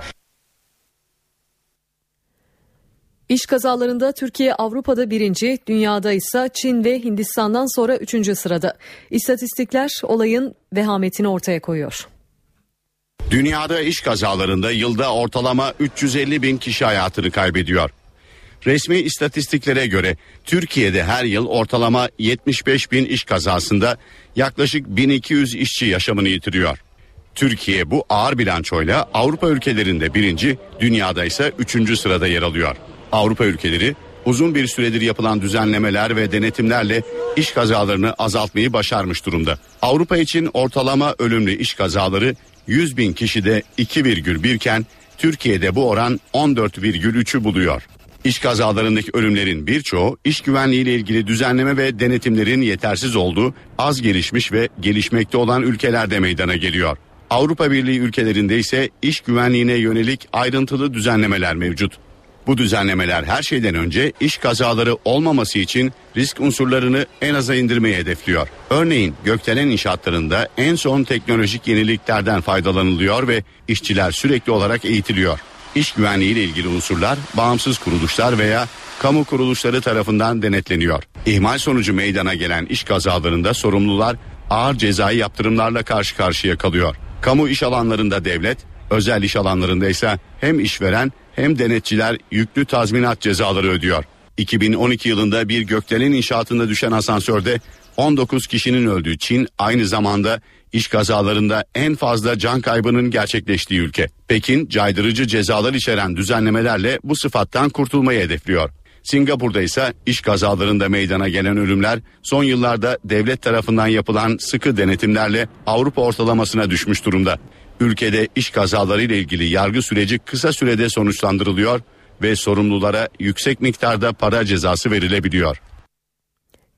İş kazalarında Türkiye Avrupa'da birinci, dünyada ise Çin ve Hindistan'dan sonra üçüncü sırada. İstatistikler olayın vehametini ortaya koyuyor. Dünyada iş kazalarında yılda ortalama 350 bin kişi hayatını kaybediyor. Resmi istatistiklere göre Türkiye'de her yıl ortalama 75 bin iş kazasında yaklaşık 1200 işçi yaşamını yitiriyor. Türkiye bu ağır bilançoyla Avrupa ülkelerinde birinci, dünyada ise üçüncü sırada yer alıyor. Avrupa ülkeleri uzun bir süredir yapılan düzenlemeler ve denetimlerle iş kazalarını azaltmayı başarmış durumda. Avrupa için ortalama ölümlü iş kazaları 100 bin kişide 2,1 iken Türkiye'de bu oran 14,3'ü buluyor. İş kazalarındaki ölümlerin birçoğu iş güvenliği ile ilgili düzenleme ve denetimlerin yetersiz olduğu az gelişmiş ve gelişmekte olan ülkelerde meydana geliyor. Avrupa Birliği ülkelerinde ise iş güvenliğine yönelik ayrıntılı düzenlemeler mevcut. Bu düzenlemeler her şeyden önce iş kazaları olmaması için risk unsurlarını en aza indirmeyi hedefliyor. Örneğin gökdelen inşaatlarında en son teknolojik yeniliklerden faydalanılıyor ve işçiler sürekli olarak eğitiliyor. İş güvenliği ile ilgili unsurlar bağımsız kuruluşlar veya kamu kuruluşları tarafından denetleniyor. İhmal sonucu meydana gelen iş kazalarında sorumlular ağır cezai yaptırımlarla karşı karşıya kalıyor. Kamu iş alanlarında devlet, özel iş alanlarında ise hem işveren hem denetçiler yüklü tazminat cezaları ödüyor. 2012 yılında bir gökdelen inşaatında düşen asansörde 19 kişinin öldüğü Çin aynı zamanda iş kazalarında en fazla can kaybının gerçekleştiği ülke. Pekin caydırıcı cezalar içeren düzenlemelerle bu sıfattan kurtulmayı hedefliyor. Singapur'da ise iş kazalarında meydana gelen ölümler son yıllarda devlet tarafından yapılan sıkı denetimlerle Avrupa ortalamasına düşmüş durumda. Ülkede iş kazaları ile ilgili yargı süreci kısa sürede sonuçlandırılıyor ve sorumlulara yüksek miktarda para cezası verilebiliyor.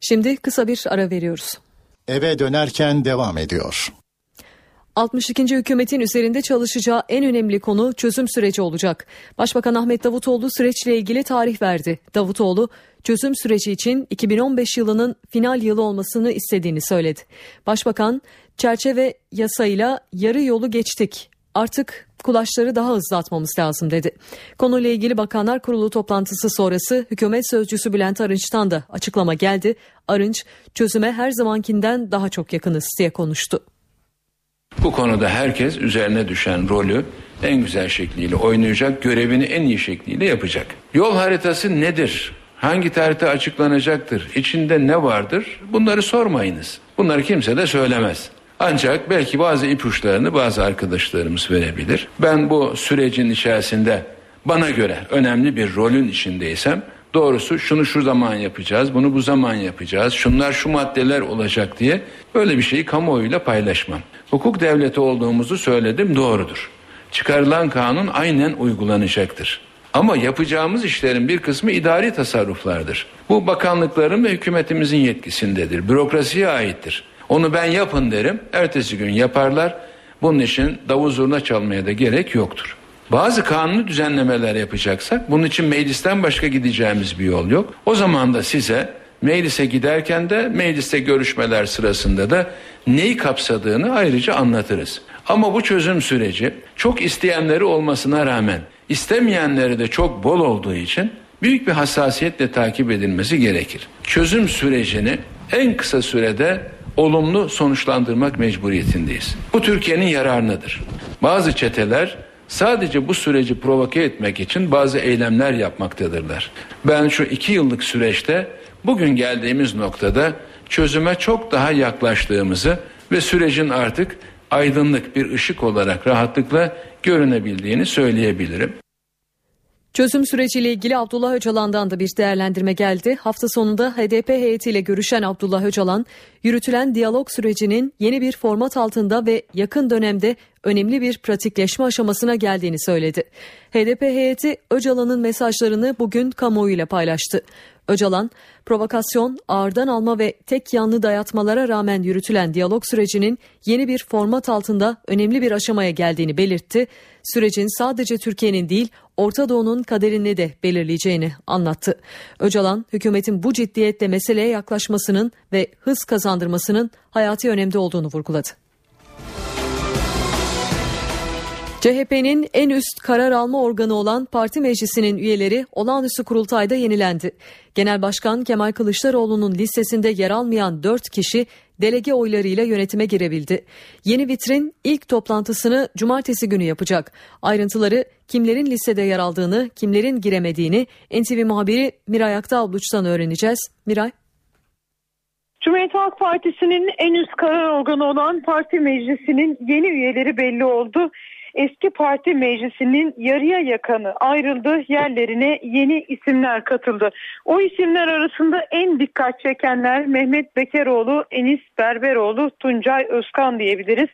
Şimdi kısa bir ara veriyoruz. Eve dönerken devam ediyor. 62. hükümetin üzerinde çalışacağı en önemli konu çözüm süreci olacak. Başbakan Ahmet Davutoğlu süreçle ilgili tarih verdi. Davutoğlu çözüm süreci için 2015 yılının final yılı olmasını istediğini söyledi. Başbakan çerçeve yasayla yarı yolu geçtik. Artık kulaçları daha hızlı atmamız lazım dedi. Konuyla ilgili Bakanlar Kurulu toplantısı sonrası hükümet sözcüsü Bülent Arınç'tan da açıklama geldi. Arınç çözüme her zamankinden daha çok yakınız diye konuştu. Bu konuda herkes üzerine düşen rolü en güzel şekliyle oynayacak, görevini en iyi şekliyle yapacak. Yol haritası nedir? Hangi tarihte açıklanacaktır? İçinde ne vardır? Bunları sormayınız. Bunları kimse de söylemez. Ancak belki bazı ipuçlarını bazı arkadaşlarımız verebilir. Ben bu sürecin içerisinde bana göre önemli bir rolün içindeysem doğrusu şunu şu zaman yapacağız, bunu bu zaman yapacağız, şunlar şu maddeler olacak diye böyle bir şeyi kamuoyuyla paylaşmam. Hukuk devleti olduğumuzu söyledim doğrudur. Çıkarılan kanun aynen uygulanacaktır. Ama yapacağımız işlerin bir kısmı idari tasarruflardır. Bu bakanlıkların ve hükümetimizin yetkisindedir. Bürokrasiye aittir. Onu ben yapın derim. Ertesi gün yaparlar. Bunun için davul zurna çalmaya da gerek yoktur. Bazı kanunu düzenlemeler yapacaksak bunun için meclisten başka gideceğimiz bir yol yok. O zaman da size meclise giderken de mecliste görüşmeler sırasında da neyi kapsadığını ayrıca anlatırız. Ama bu çözüm süreci çok isteyenleri olmasına rağmen istemeyenleri de çok bol olduğu için büyük bir hassasiyetle takip edilmesi gerekir. Çözüm sürecini en kısa sürede olumlu sonuçlandırmak mecburiyetindeyiz. Bu Türkiye'nin yararınadır. Bazı çeteler sadece bu süreci provoke etmek için bazı eylemler yapmaktadırlar. Ben şu iki yıllık süreçte bugün geldiğimiz noktada çözüme çok daha yaklaştığımızı ve sürecin artık aydınlık bir ışık olarak rahatlıkla görünebildiğini söyleyebilirim. Çözüm süreciyle ilgili Abdullah Öcalan'dan da bir değerlendirme geldi. Hafta sonunda HDP heyetiyle görüşen Abdullah Öcalan, yürütülen diyalog sürecinin yeni bir format altında ve yakın dönemde önemli bir pratikleşme aşamasına geldiğini söyledi. HDP heyeti Öcalan'ın mesajlarını bugün kamuoyuyla paylaştı. Öcalan, provokasyon, ağırdan alma ve tek yanlı dayatmalara rağmen yürütülen diyalog sürecinin yeni bir format altında önemli bir aşamaya geldiğini belirtti. Sürecin sadece Türkiye'nin değil, Orta Doğu'nun kaderini de belirleyeceğini anlattı. Öcalan, hükümetin bu ciddiyetle meseleye yaklaşmasının ve hız kazandırmasının hayati önemde olduğunu vurguladı. CHP'nin en üst karar alma organı olan parti meclisinin üyeleri olağanüstü kurultayda yenilendi. Genel Başkan Kemal Kılıçdaroğlu'nun listesinde yer almayan 4 kişi delege oylarıyla yönetime girebildi. Yeni vitrin ilk toplantısını cumartesi günü yapacak. Ayrıntıları kimlerin listede yer aldığını, kimlerin giremediğini NTV muhabiri Miray Aktağbluç'tan öğreneceğiz. Miray. Cumhuriyet Halk Partisi'nin en üst karar organı olan parti meclisinin yeni üyeleri belli oldu eski parti meclisinin yarıya yakanı ayrıldı. Yerlerine yeni isimler katıldı. O isimler arasında en dikkat çekenler Mehmet Bekeroğlu, Enis Berberoğlu, Tuncay Özkan diyebiliriz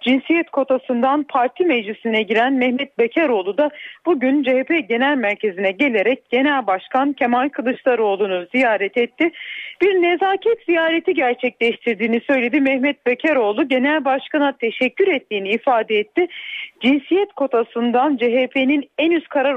cinsiyet kotasından parti meclisine giren Mehmet Bekeroğlu da bugün CHP Genel Merkezi'ne gelerek Genel Başkan Kemal Kılıçdaroğlu'nu ziyaret etti. Bir nezaket ziyareti gerçekleştirdiğini söyledi. Mehmet Bekeroğlu Genel Başkan'a teşekkür ettiğini ifade etti. Cinsiyet kotasından CHP'nin en üst karar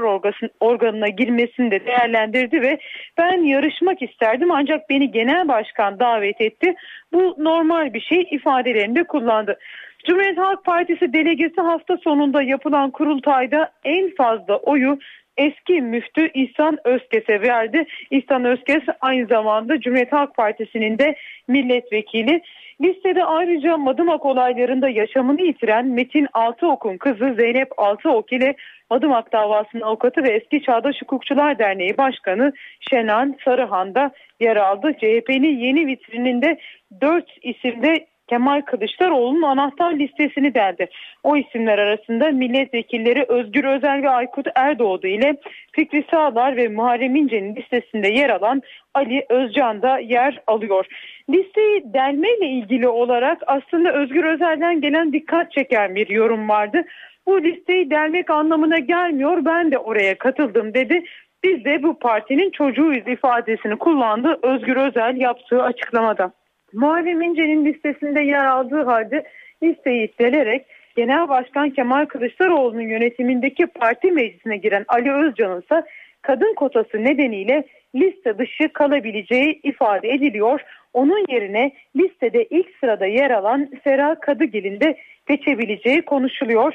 organına girmesini de değerlendirdi ve ben yarışmak isterdim ancak beni Genel Başkan davet etti. Bu normal bir şey ifadelerinde kullandı. Cumhuriyet Halk Partisi delegesi hafta sonunda yapılan kurultayda en fazla oyu eski müftü İhsan Özkes'e verdi. İhsan Özkes aynı zamanda Cumhuriyet Halk Partisi'nin de milletvekili. Listede ayrıca Madımak olaylarında yaşamını yitiren Metin Altıok'un kızı Zeynep Altıok ile Madımak davasının avukatı ve eski Çağdaş Hukukçular Derneği Başkanı Şenan Sarıhan da yer aldı. CHP'nin yeni vitrininde dört isimde Kemal Kılıçdaroğlu'nun anahtar listesini deldi. O isimler arasında milletvekilleri Özgür Özel ve Aykut Erdoğdu ile Fikri Sağlar ve Muharrem İnce'nin listesinde yer alan Ali Özcan da yer alıyor. Listeyi delmeyle ilgili olarak aslında Özgür Özel'den gelen dikkat çeken bir yorum vardı. Bu listeyi delmek anlamına gelmiyor ben de oraya katıldım dedi. Biz de bu partinin çocuğuyuz ifadesini kullandı Özgür Özel yaptığı açıklamada. Muharrem İnce'nin listesinde yer aldığı halde listeyi itelerek Genel Başkan Kemal Kılıçdaroğlu'nun yönetimindeki parti meclisine giren Ali Özcan'ın ise kadın kotası nedeniyle liste dışı kalabileceği ifade ediliyor. Onun yerine listede ilk sırada yer alan Sera Kadıgil'in de seçebileceği konuşuluyor.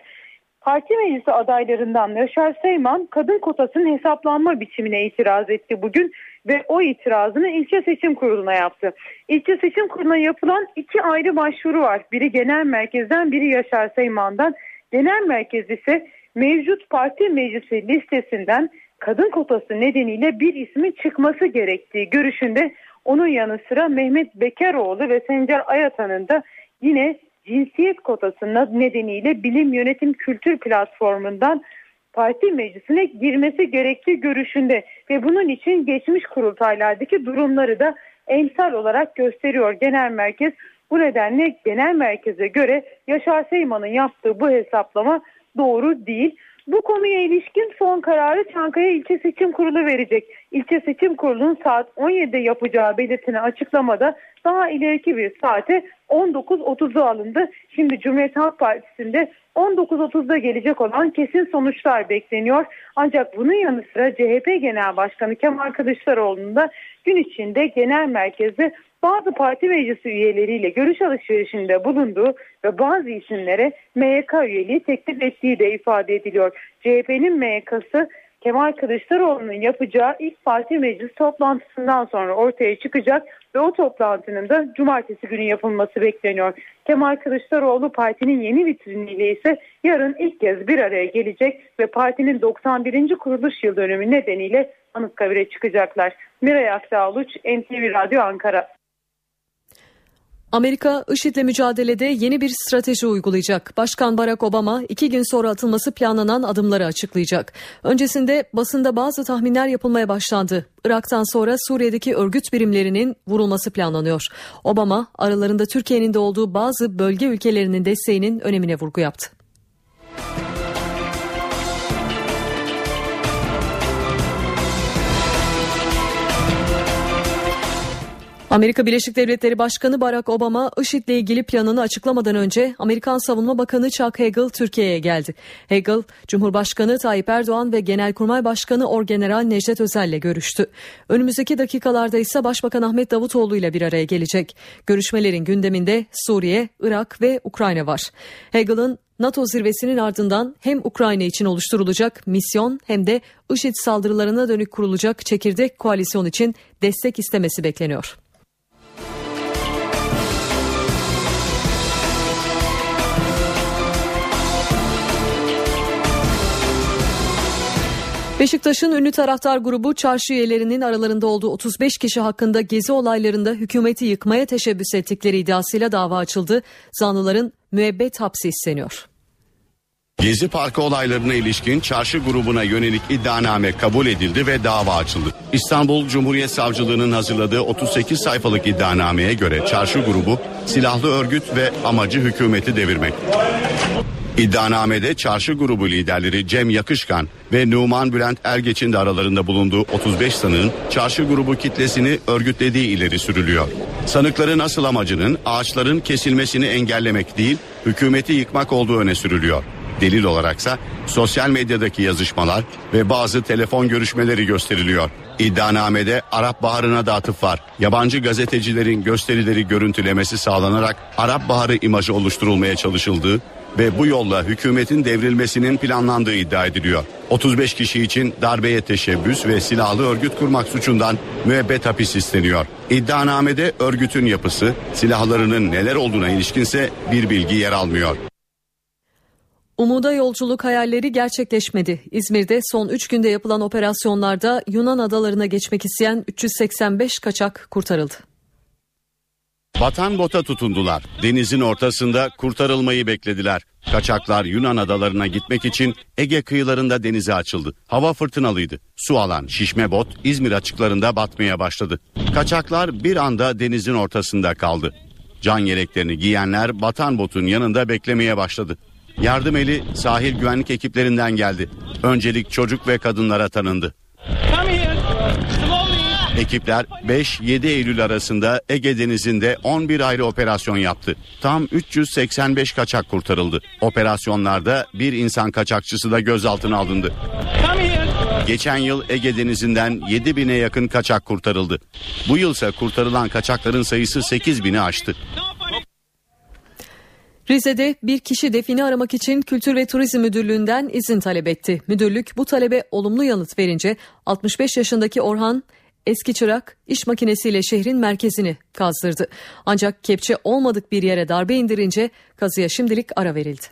Parti meclisi adaylarından Yaşar Seyman kadın kotasının hesaplanma biçimine itiraz etti bugün ve o itirazını ilçe seçim kuruluna yaptı. İlçe seçim kuruluna yapılan iki ayrı başvuru var. Biri genel merkezden biri Yaşar Seyman'dan. Genel merkez ise mevcut parti meclisi listesinden kadın kotası nedeniyle bir ismin çıkması gerektiği görüşünde onun yanı sıra Mehmet Bekeroğlu ve Sencer Ayatan'ın da yine cinsiyet kotasının nedeniyle bilim yönetim kültür platformundan parti meclisine girmesi gerektiği görüşünde ve bunun için geçmiş kurultaylardaki durumları da emsal olarak gösteriyor genel merkez. Bu nedenle genel merkeze göre Yaşar Seyman'ın yaptığı bu hesaplama doğru değil. Bu konuya ilişkin son kararı Çankaya İlçe Seçim Kurulu verecek. İlçe Seçim Kurulu'nun saat 17'de yapacağı belirtini açıklamada daha ileriki bir saate 19.30'u alındı. Şimdi Cumhuriyet Halk Partisi'nde 19.30'da gelecek olan kesin sonuçlar bekleniyor. Ancak bunun yanı sıra CHP Genel Başkanı Kemal Kılıçdaroğlu'nun da gün içinde genel merkezde bazı parti meclisi üyeleriyle görüş alışverişinde bulunduğu ve bazı isimlere MYK üyeliği teklif ettiği de ifade ediliyor. CHP'nin MYK'sı Kemal Kılıçdaroğlu'nun yapacağı ilk parti meclis toplantısından sonra ortaya çıkacak ve o toplantının da cumartesi günü yapılması bekleniyor. Kemal Kılıçdaroğlu partinin yeni vitriniyle ise yarın ilk kez bir araya gelecek ve partinin 91. kuruluş yıl dönümü nedeniyle Anıtkabir'e çıkacaklar. Miray Aksağluç, NTV Radyo Ankara. Amerika IŞİD'le mücadelede yeni bir strateji uygulayacak. Başkan Barack Obama iki gün sonra atılması planlanan adımları açıklayacak. Öncesinde basında bazı tahminler yapılmaya başlandı. Irak'tan sonra Suriye'deki örgüt birimlerinin vurulması planlanıyor. Obama aralarında Türkiye'nin de olduğu bazı bölge ülkelerinin desteğinin önemine vurgu yaptı. Amerika Birleşik Devletleri Başkanı Barack Obama IŞİD'le ilgili planını açıklamadan önce Amerikan Savunma Bakanı Chuck Hagel Türkiye'ye geldi. Hagel, Cumhurbaşkanı Tayyip Erdoğan ve Genelkurmay Başkanı Orgeneral Necdet Özel'le görüştü. Önümüzdeki dakikalarda ise Başbakan Ahmet Davutoğlu ile bir araya gelecek. Görüşmelerin gündeminde Suriye, Irak ve Ukrayna var. Hagel'ın NATO zirvesinin ardından hem Ukrayna için oluşturulacak misyon hem de IŞİD saldırılarına dönük kurulacak çekirdek koalisyon için destek istemesi bekleniyor. Beşiktaş'ın ünlü taraftar grubu çarşı üyelerinin aralarında olduğu 35 kişi hakkında gezi olaylarında hükümeti yıkmaya teşebbüs ettikleri iddiasıyla dava açıldı. Zanlıların müebbet hapsi isteniyor. Gezi Parkı olaylarına ilişkin çarşı grubuna yönelik iddianame kabul edildi ve dava açıldı. İstanbul Cumhuriyet Savcılığı'nın hazırladığı 38 sayfalık iddianameye göre çarşı grubu silahlı örgüt ve amacı hükümeti devirmek. İddianamede çarşı grubu liderleri Cem Yakışkan ve Numan Bülent Ergeç'in de aralarında bulunduğu 35 sanığın çarşı grubu kitlesini örgütlediği ileri sürülüyor. Sanıkların asıl amacının ağaçların kesilmesini engellemek değil, hükümeti yıkmak olduğu öne sürülüyor. Delil olaraksa sosyal medyadaki yazışmalar ve bazı telefon görüşmeleri gösteriliyor. İddianamede Arap Baharı'na da atıf var. Yabancı gazetecilerin gösterileri görüntülemesi sağlanarak Arap Baharı imajı oluşturulmaya çalışıldığı ve bu yolla hükümetin devrilmesinin planlandığı iddia ediliyor. 35 kişi için darbeye teşebbüs ve silahlı örgüt kurmak suçundan müebbet hapis isteniyor. İddianamede örgütün yapısı, silahlarının neler olduğuna ilişkinse bir bilgi yer almıyor. Umuda yolculuk hayalleri gerçekleşmedi. İzmir'de son 3 günde yapılan operasyonlarda Yunan adalarına geçmek isteyen 385 kaçak kurtarıldı. Vatan bota tutundular. Denizin ortasında kurtarılmayı beklediler. Kaçaklar Yunan adalarına gitmek için Ege kıyılarında denize açıldı. Hava fırtınalıydı. Su alan şişme bot İzmir açıklarında batmaya başladı. Kaçaklar bir anda denizin ortasında kaldı. Can yeleklerini giyenler batan botun yanında beklemeye başladı. Yardım eli sahil güvenlik ekiplerinden geldi. Öncelik çocuk ve kadınlara tanındı. Ekipler 5-7 Eylül arasında Ege Denizi'nde 11 ayrı operasyon yaptı. Tam 385 kaçak kurtarıldı. Operasyonlarda bir insan kaçakçısı da gözaltına alındı. Geçen yıl Ege Denizi'nden 7 bine yakın kaçak kurtarıldı. Bu yılsa kurtarılan kaçakların sayısı 8 bini aştı. Rize'de bir kişi defini aramak için Kültür ve Turizm Müdürlüğü'nden izin talep etti. Müdürlük bu talebe olumlu yanıt verince 65 yaşındaki Orhan eski çırak iş makinesiyle şehrin merkezini kazdırdı. Ancak kepçe olmadık bir yere darbe indirince kazıya şimdilik ara verildi.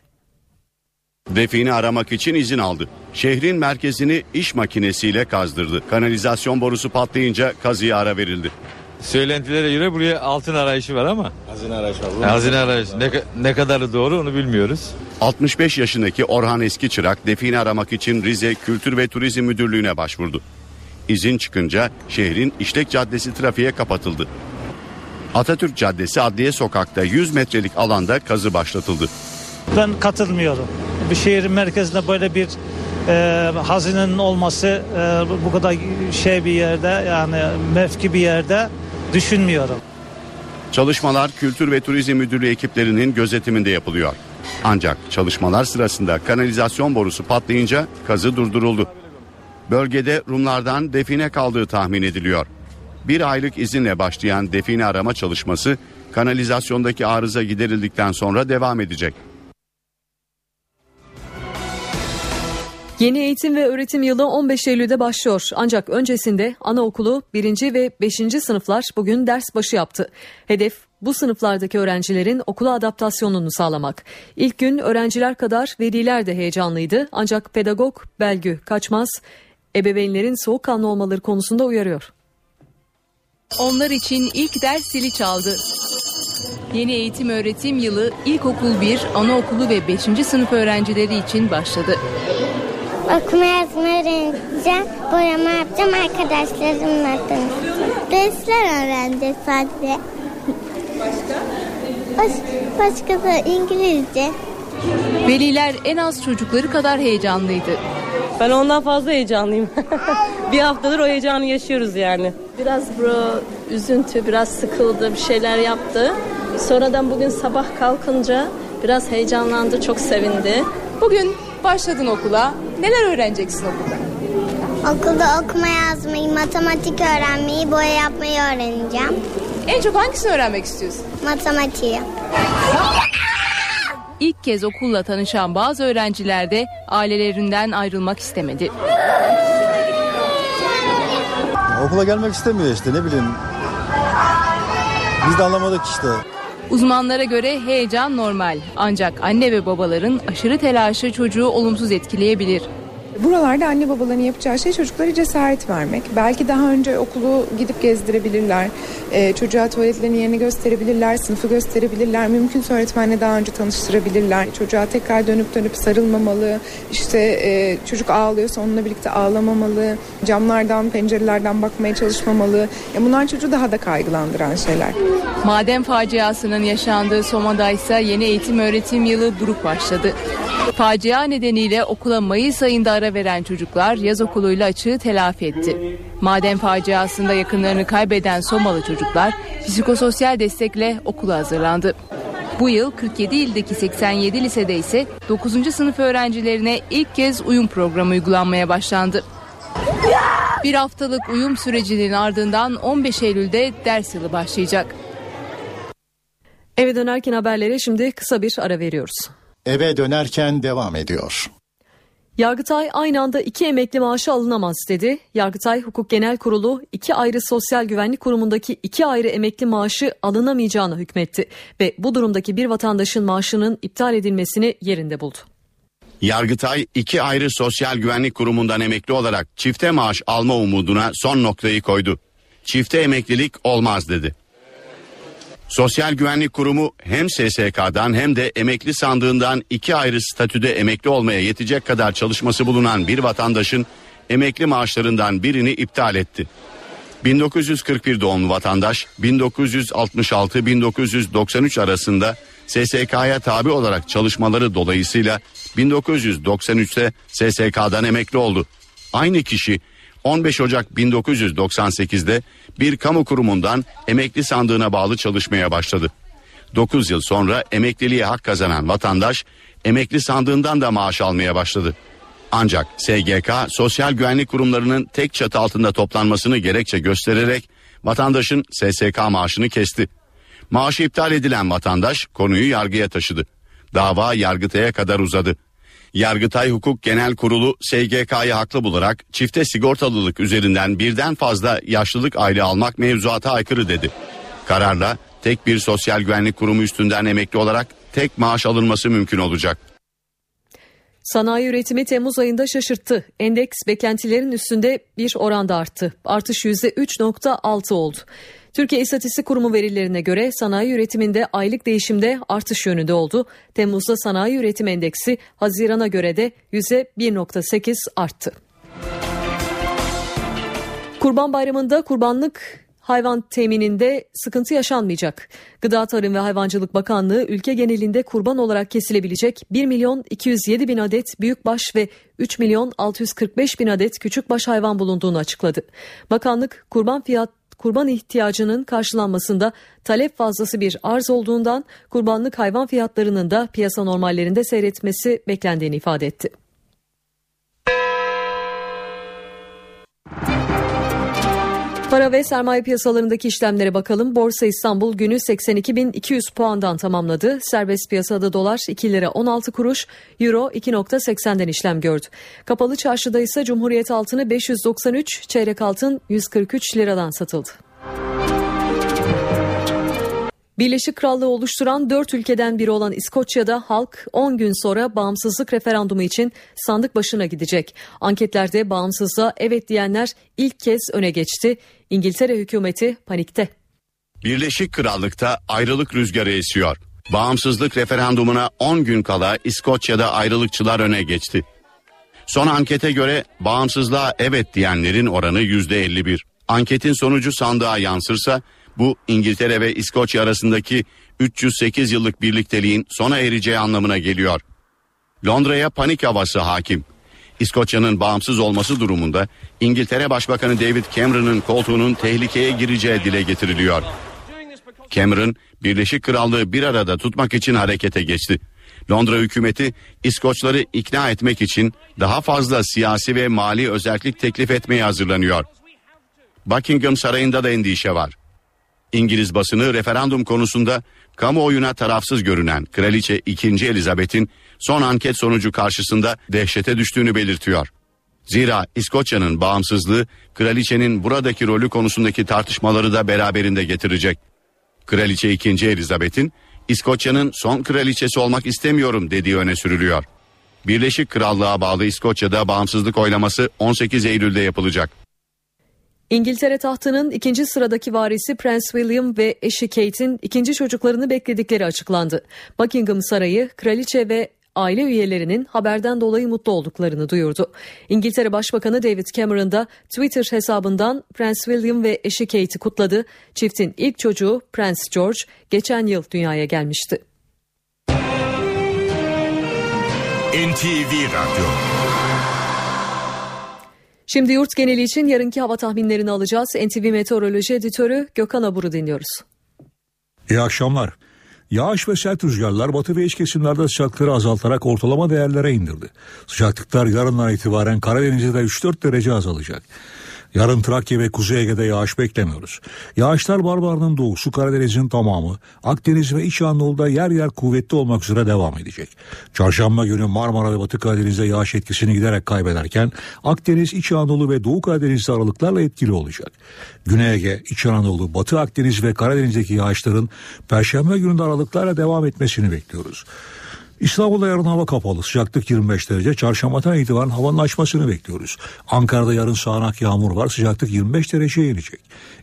Defini aramak için izin aldı. Şehrin merkezini iş makinesiyle kazdırdı. Kanalizasyon borusu patlayınca kazıya ara verildi. Söylentilere göre buraya altın arayışı var ama. Hazine arayışı var. Hazine arayışı. Ne, ne kadarı doğru onu bilmiyoruz. 65 yaşındaki Orhan Eski Çırak defini aramak için Rize Kültür ve Turizm Müdürlüğü'ne başvurdu. İzin çıkınca şehrin İşlek Caddesi trafiğe kapatıldı. Atatürk Caddesi Adliye Sokak'ta 100 metrelik alanda kazı başlatıldı. Ben katılmıyorum. Bir şehrin merkezinde böyle bir e, hazinenin olması e, bu kadar şey bir yerde yani mevki bir yerde düşünmüyorum. Çalışmalar Kültür ve Turizm Müdürlüğü ekiplerinin gözetiminde yapılıyor. Ancak çalışmalar sırasında kanalizasyon borusu patlayınca kazı durduruldu. Bölgede Rumlardan define kaldığı tahmin ediliyor. Bir aylık izinle başlayan define arama çalışması kanalizasyondaki arıza giderildikten sonra devam edecek. Yeni eğitim ve öğretim yılı 15 Eylül'de başlıyor. Ancak öncesinde anaokulu 1. ve 5. sınıflar bugün ders başı yaptı. Hedef bu sınıflardaki öğrencilerin okula adaptasyonunu sağlamak. İlk gün öğrenciler kadar veliler de heyecanlıydı. Ancak pedagog Belgü Kaçmaz ebeveynlerin soğukkanlı olmaları konusunda uyarıyor. Onlar için ilk ders zili çaldı. Yeni eğitim öğretim yılı ilkokul 1, anaokulu ve 5. sınıf öğrencileri için başladı. Okuma yazma öğreneceğim, boyama yapacağım, arkadaşlarımla tanışacağım. Dersler öğreneceğiz sadece. Baş, başka da İngilizce. Veliler en az çocukları kadar heyecanlıydı. Ben ondan fazla heyecanlıyım. bir haftadır o heyecanı yaşıyoruz yani. Biraz bro üzüntü, biraz sıkıldı, bir şeyler yaptı. Sonradan bugün sabah kalkınca biraz heyecanlandı, çok sevindi. Bugün başladın okula. Neler öğreneceksin okulda? Okulda okuma yazmayı, matematik öğrenmeyi, boya yapmayı öğreneceğim. En çok hangisini öğrenmek istiyorsun? Matematiği. İlk kez okulla tanışan bazı öğrenciler de ailelerinden ayrılmak istemedi. Okula gelmek istemiyor işte ne bileyim. Biz de anlamadık işte. Uzmanlara göre heyecan normal. Ancak anne ve babaların aşırı telaşı çocuğu olumsuz etkileyebilir. Buralarda anne babaların yapacağı şey çocuklara cesaret vermek. Belki daha önce okulu gidip gezdirebilirler. Ee, çocuğa tuvaletlerin yerini gösterebilirler, sınıfı gösterebilirler. Mümkünse öğretmenle daha önce tanıştırabilirler. Çocuğa tekrar dönüp dönüp sarılmamalı. İşte e, çocuk ağlıyorsa onunla birlikte ağlamamalı. Camlardan, pencerelerden bakmaya çalışmamalı. Ya bunlar çocuğu daha da kaygılandıran şeyler. Maden faciasının yaşandığı Soma'da ise yeni eğitim öğretim yılı buruk başladı. Facia nedeniyle okula Mayıs ayında ara veren çocuklar yaz okuluyla açığı telafi etti. Maden faciasında yakınlarını kaybeden Somalı çocuklar psikososyal destekle okula hazırlandı. Bu yıl 47 ildeki 87 lisede ise 9. sınıf öğrencilerine ilk kez uyum programı uygulanmaya başlandı. Bir haftalık uyum sürecinin ardından 15 Eylül'de ders yılı başlayacak. Eve dönerken haberlere şimdi kısa bir ara veriyoruz. Eve dönerken devam ediyor. Yargıtay aynı anda iki emekli maaşı alınamaz dedi. Yargıtay Hukuk Genel Kurulu iki ayrı sosyal güvenlik kurumundaki iki ayrı emekli maaşı alınamayacağını hükmetti ve bu durumdaki bir vatandaşın maaşının iptal edilmesini yerinde buldu. Yargıtay iki ayrı sosyal güvenlik kurumundan emekli olarak çifte maaş alma umuduna son noktayı koydu. Çifte emeklilik olmaz dedi. Sosyal Güvenlik Kurumu hem SSK'dan hem de emekli sandığından iki ayrı statüde emekli olmaya yetecek kadar çalışması bulunan bir vatandaşın emekli maaşlarından birini iptal etti. 1941 doğumlu vatandaş 1966-1993 arasında SSK'ya tabi olarak çalışmaları dolayısıyla 1993'te SSK'dan emekli oldu. Aynı kişi 15 Ocak 1998'de bir kamu kurumundan emekli sandığına bağlı çalışmaya başladı. 9 yıl sonra emekliliğe hak kazanan vatandaş emekli sandığından da maaş almaya başladı. Ancak SGK sosyal güvenlik kurumlarının tek çatı altında toplanmasını gerekçe göstererek vatandaşın SSK maaşını kesti. Maaşı iptal edilen vatandaş konuyu yargıya taşıdı. Dava Yargıtay'a kadar uzadı. Yargıtay Hukuk Genel Kurulu SGK'yı haklı bularak çifte sigortalılık üzerinden birden fazla yaşlılık aile almak mevzuata aykırı dedi. Kararla tek bir sosyal güvenlik kurumu üstünden emekli olarak tek maaş alınması mümkün olacak. Sanayi üretimi Temmuz ayında şaşırttı. Endeks beklentilerin üstünde bir oranda arttı. Artış %3.6 oldu. Türkiye İstatistik Kurumu verilerine göre sanayi üretiminde aylık değişimde artış yönünde oldu. Temmuz'da sanayi üretim endeksi Haziran'a göre de %1.8 arttı. Kurban Bayramı'nda kurbanlık hayvan temininde sıkıntı yaşanmayacak. Gıda Tarım ve Hayvancılık Bakanlığı ülke genelinde kurban olarak kesilebilecek 1 milyon 207 bin adet büyükbaş ve 3 milyon 645 bin adet küçükbaş hayvan bulunduğunu açıkladı. Bakanlık kurban fiyat kurban ihtiyacının karşılanmasında talep fazlası bir arz olduğundan kurbanlık hayvan fiyatlarının da piyasa normallerinde seyretmesi beklendiğini ifade etti. Para ve sermaye piyasalarındaki işlemlere bakalım. Borsa İstanbul günü 82.200 puandan tamamladı. Serbest piyasada dolar 2 lira 16 kuruş, euro 2.80'den işlem gördü. Kapalı çarşıda ise Cumhuriyet altını 593, çeyrek altın 143 liradan satıldı. Birleşik Krallığı oluşturan dört ülkeden biri olan İskoçya'da halk 10 gün sonra bağımsızlık referandumu için sandık başına gidecek. Anketlerde bağımsızlığa evet diyenler ilk kez öne geçti. İngiltere hükümeti panikte. Birleşik Krallık'ta ayrılık rüzgarı esiyor. Bağımsızlık referandumuna 10 gün kala İskoçya'da ayrılıkçılar öne geçti. Son ankete göre bağımsızlığa evet diyenlerin oranı %51. Anketin sonucu sandığa yansırsa bu İngiltere ve İskoçya arasındaki 308 yıllık birlikteliğin sona ereceği anlamına geliyor. Londra'ya panik havası hakim. İskoçya'nın bağımsız olması durumunda İngiltere Başbakanı David Cameron'ın koltuğunun tehlikeye gireceği dile getiriliyor. Cameron, Birleşik Krallığı bir arada tutmak için harekete geçti. Londra hükümeti İskoçları ikna etmek için daha fazla siyasi ve mali özellik teklif etmeye hazırlanıyor. Buckingham Sarayı'nda da endişe var. İngiliz basını referandum konusunda kamuoyuna tarafsız görünen Kraliçe 2. Elizabeth'in son anket sonucu karşısında dehşete düştüğünü belirtiyor. Zira İskoçya'nın bağımsızlığı kraliçenin buradaki rolü konusundaki tartışmaları da beraberinde getirecek. Kraliçe 2. Elizabeth'in İskoçya'nın son kraliçesi olmak istemiyorum dediği öne sürülüyor. Birleşik Krallığa bağlı İskoçya'da bağımsızlık oylaması 18 Eylül'de yapılacak. İngiltere tahtının ikinci sıradaki varisi Prens William ve eşi Kate'in ikinci çocuklarını bekledikleri açıklandı. Buckingham Sarayı kraliçe ve aile üyelerinin haberden dolayı mutlu olduklarını duyurdu. İngiltere Başbakanı David Cameron da Twitter hesabından Prens William ve eşi Kate'i kutladı. Çiftin ilk çocuğu Prens George geçen yıl dünyaya gelmişti. NTV Radyo Şimdi yurt geneli için yarınki hava tahminlerini alacağız. NTV Meteoroloji Editörü Gökhan Abur'u dinliyoruz. İyi akşamlar. Yağış ve sert rüzgarlar batı ve iç kesimlerde sıcaklıkları azaltarak ortalama değerlere indirdi. Sıcaklıklar yarından itibaren Karadeniz'de 3-4 derece azalacak. Yarın Trakya ve Kuzey Ege'de yağış beklemiyoruz. Yağışlar Barbar'ın doğusu Karadeniz'in tamamı, Akdeniz ve İç Anadolu'da yer yer kuvvetli olmak üzere devam edecek. Çarşamba günü Marmara ve Batı Karadeniz'de yağış etkisini giderek kaybederken Akdeniz, İç Anadolu ve Doğu Karadeniz'de aralıklarla etkili olacak. Güney Ege, İç Anadolu, Batı Akdeniz ve Karadeniz'deki yağışların Perşembe gününde aralıklarla devam etmesini bekliyoruz. İstanbul'da yarın hava kapalı. Sıcaklık 25 derece. Çarşambadan itibaren havanın açmasını bekliyoruz. Ankara'da yarın sağanak yağmur var. Sıcaklık 25 dereceye inecek.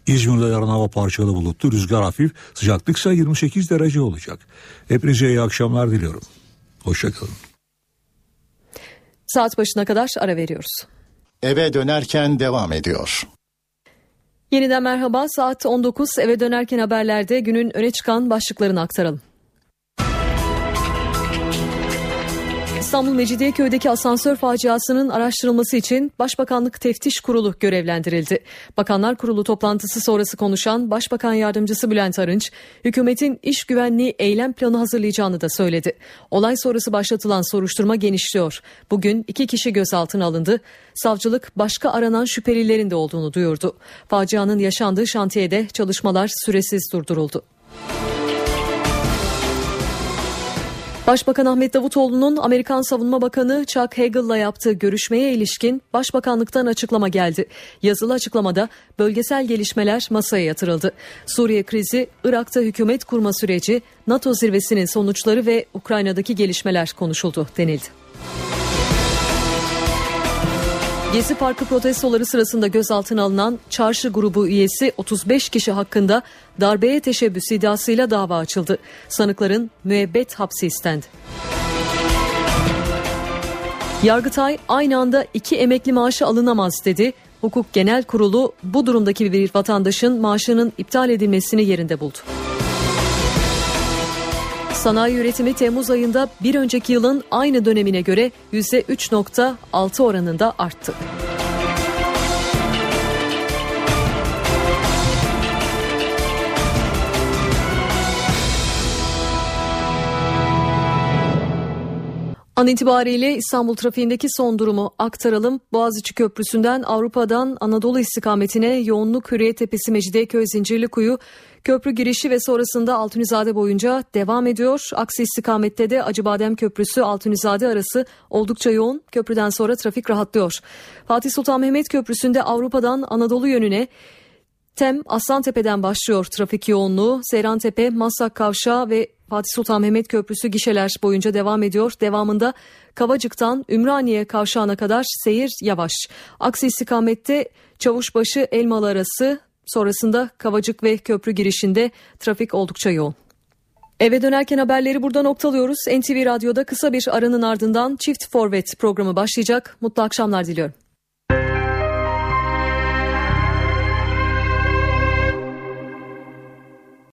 İzmir'de yarın hava parçalı bulutlu. Rüzgar hafif. Sıcaklık ise 28 derece olacak. Hepinize iyi akşamlar diliyorum. Hoşçakalın. Saat başına kadar ara veriyoruz. Eve dönerken devam ediyor. Yeniden merhaba. Saat 19 eve dönerken haberlerde günün öne çıkan başlıklarını aktaralım. İstanbul Mecidiyeköy'deki asansör faciasının araştırılması için Başbakanlık Teftiş Kurulu görevlendirildi. Bakanlar Kurulu toplantısı sonrası konuşan Başbakan Yardımcısı Bülent Arınç, hükümetin iş güvenliği eylem planı hazırlayacağını da söyledi. Olay sonrası başlatılan soruşturma genişliyor. Bugün iki kişi gözaltına alındı. Savcılık başka aranan şüphelilerin de olduğunu duyurdu. Facianın yaşandığı şantiyede çalışmalar süresiz durduruldu. Başbakan Ahmet Davutoğlu'nun Amerikan Savunma Bakanı Chuck Hagel'la yaptığı görüşmeye ilişkin Başbakanlıktan açıklama geldi. Yazılı açıklamada bölgesel gelişmeler masaya yatırıldı. Suriye krizi, Irak'ta hükümet kurma süreci, NATO zirvesinin sonuçları ve Ukrayna'daki gelişmeler konuşuldu denildi. Gezi Parkı protestoları sırasında gözaltına alınan çarşı grubu üyesi 35 kişi hakkında darbeye teşebbüs iddiasıyla dava açıldı. Sanıkların müebbet hapsi istendi. Yargıtay aynı anda iki emekli maaşı alınamaz dedi. Hukuk Genel Kurulu bu durumdaki bir vatandaşın maaşının iptal edilmesini yerinde buldu. Sanayi üretimi Temmuz ayında bir önceki yılın aynı dönemine göre %3.6 oranında arttı. An itibariyle İstanbul trafiğindeki son durumu aktaralım. Boğaziçi Köprüsü'nden Avrupa'dan Anadolu istikametine yoğunluk Hürriyet Tepesi Mecidiyeköy Zincirlikuyu Köprü girişi ve sonrasında Altunizade boyunca devam ediyor. Aksi istikamette de Acıbadem Köprüsü Altunizade arası oldukça yoğun. Köprüden sonra trafik rahatlıyor. Fatih Sultan Mehmet Köprüsü'nde Avrupa'dan Anadolu yönüne Tem Aslantepe'den başlıyor trafik yoğunluğu. Seyrantepe, Maslak Kavşağı ve Fatih Sultan Mehmet Köprüsü gişeler boyunca devam ediyor. Devamında Kavacık'tan Ümraniye kavşağına kadar seyir yavaş. Aksi istikamette Çavuşbaşı Elmalı arası sonrasında Kavacık ve köprü girişinde trafik oldukça yoğun. Eve dönerken haberleri burada noktalıyoruz. NTV Radyo'da kısa bir aranın ardından Çift Forvet programı başlayacak. Mutlu akşamlar diliyorum.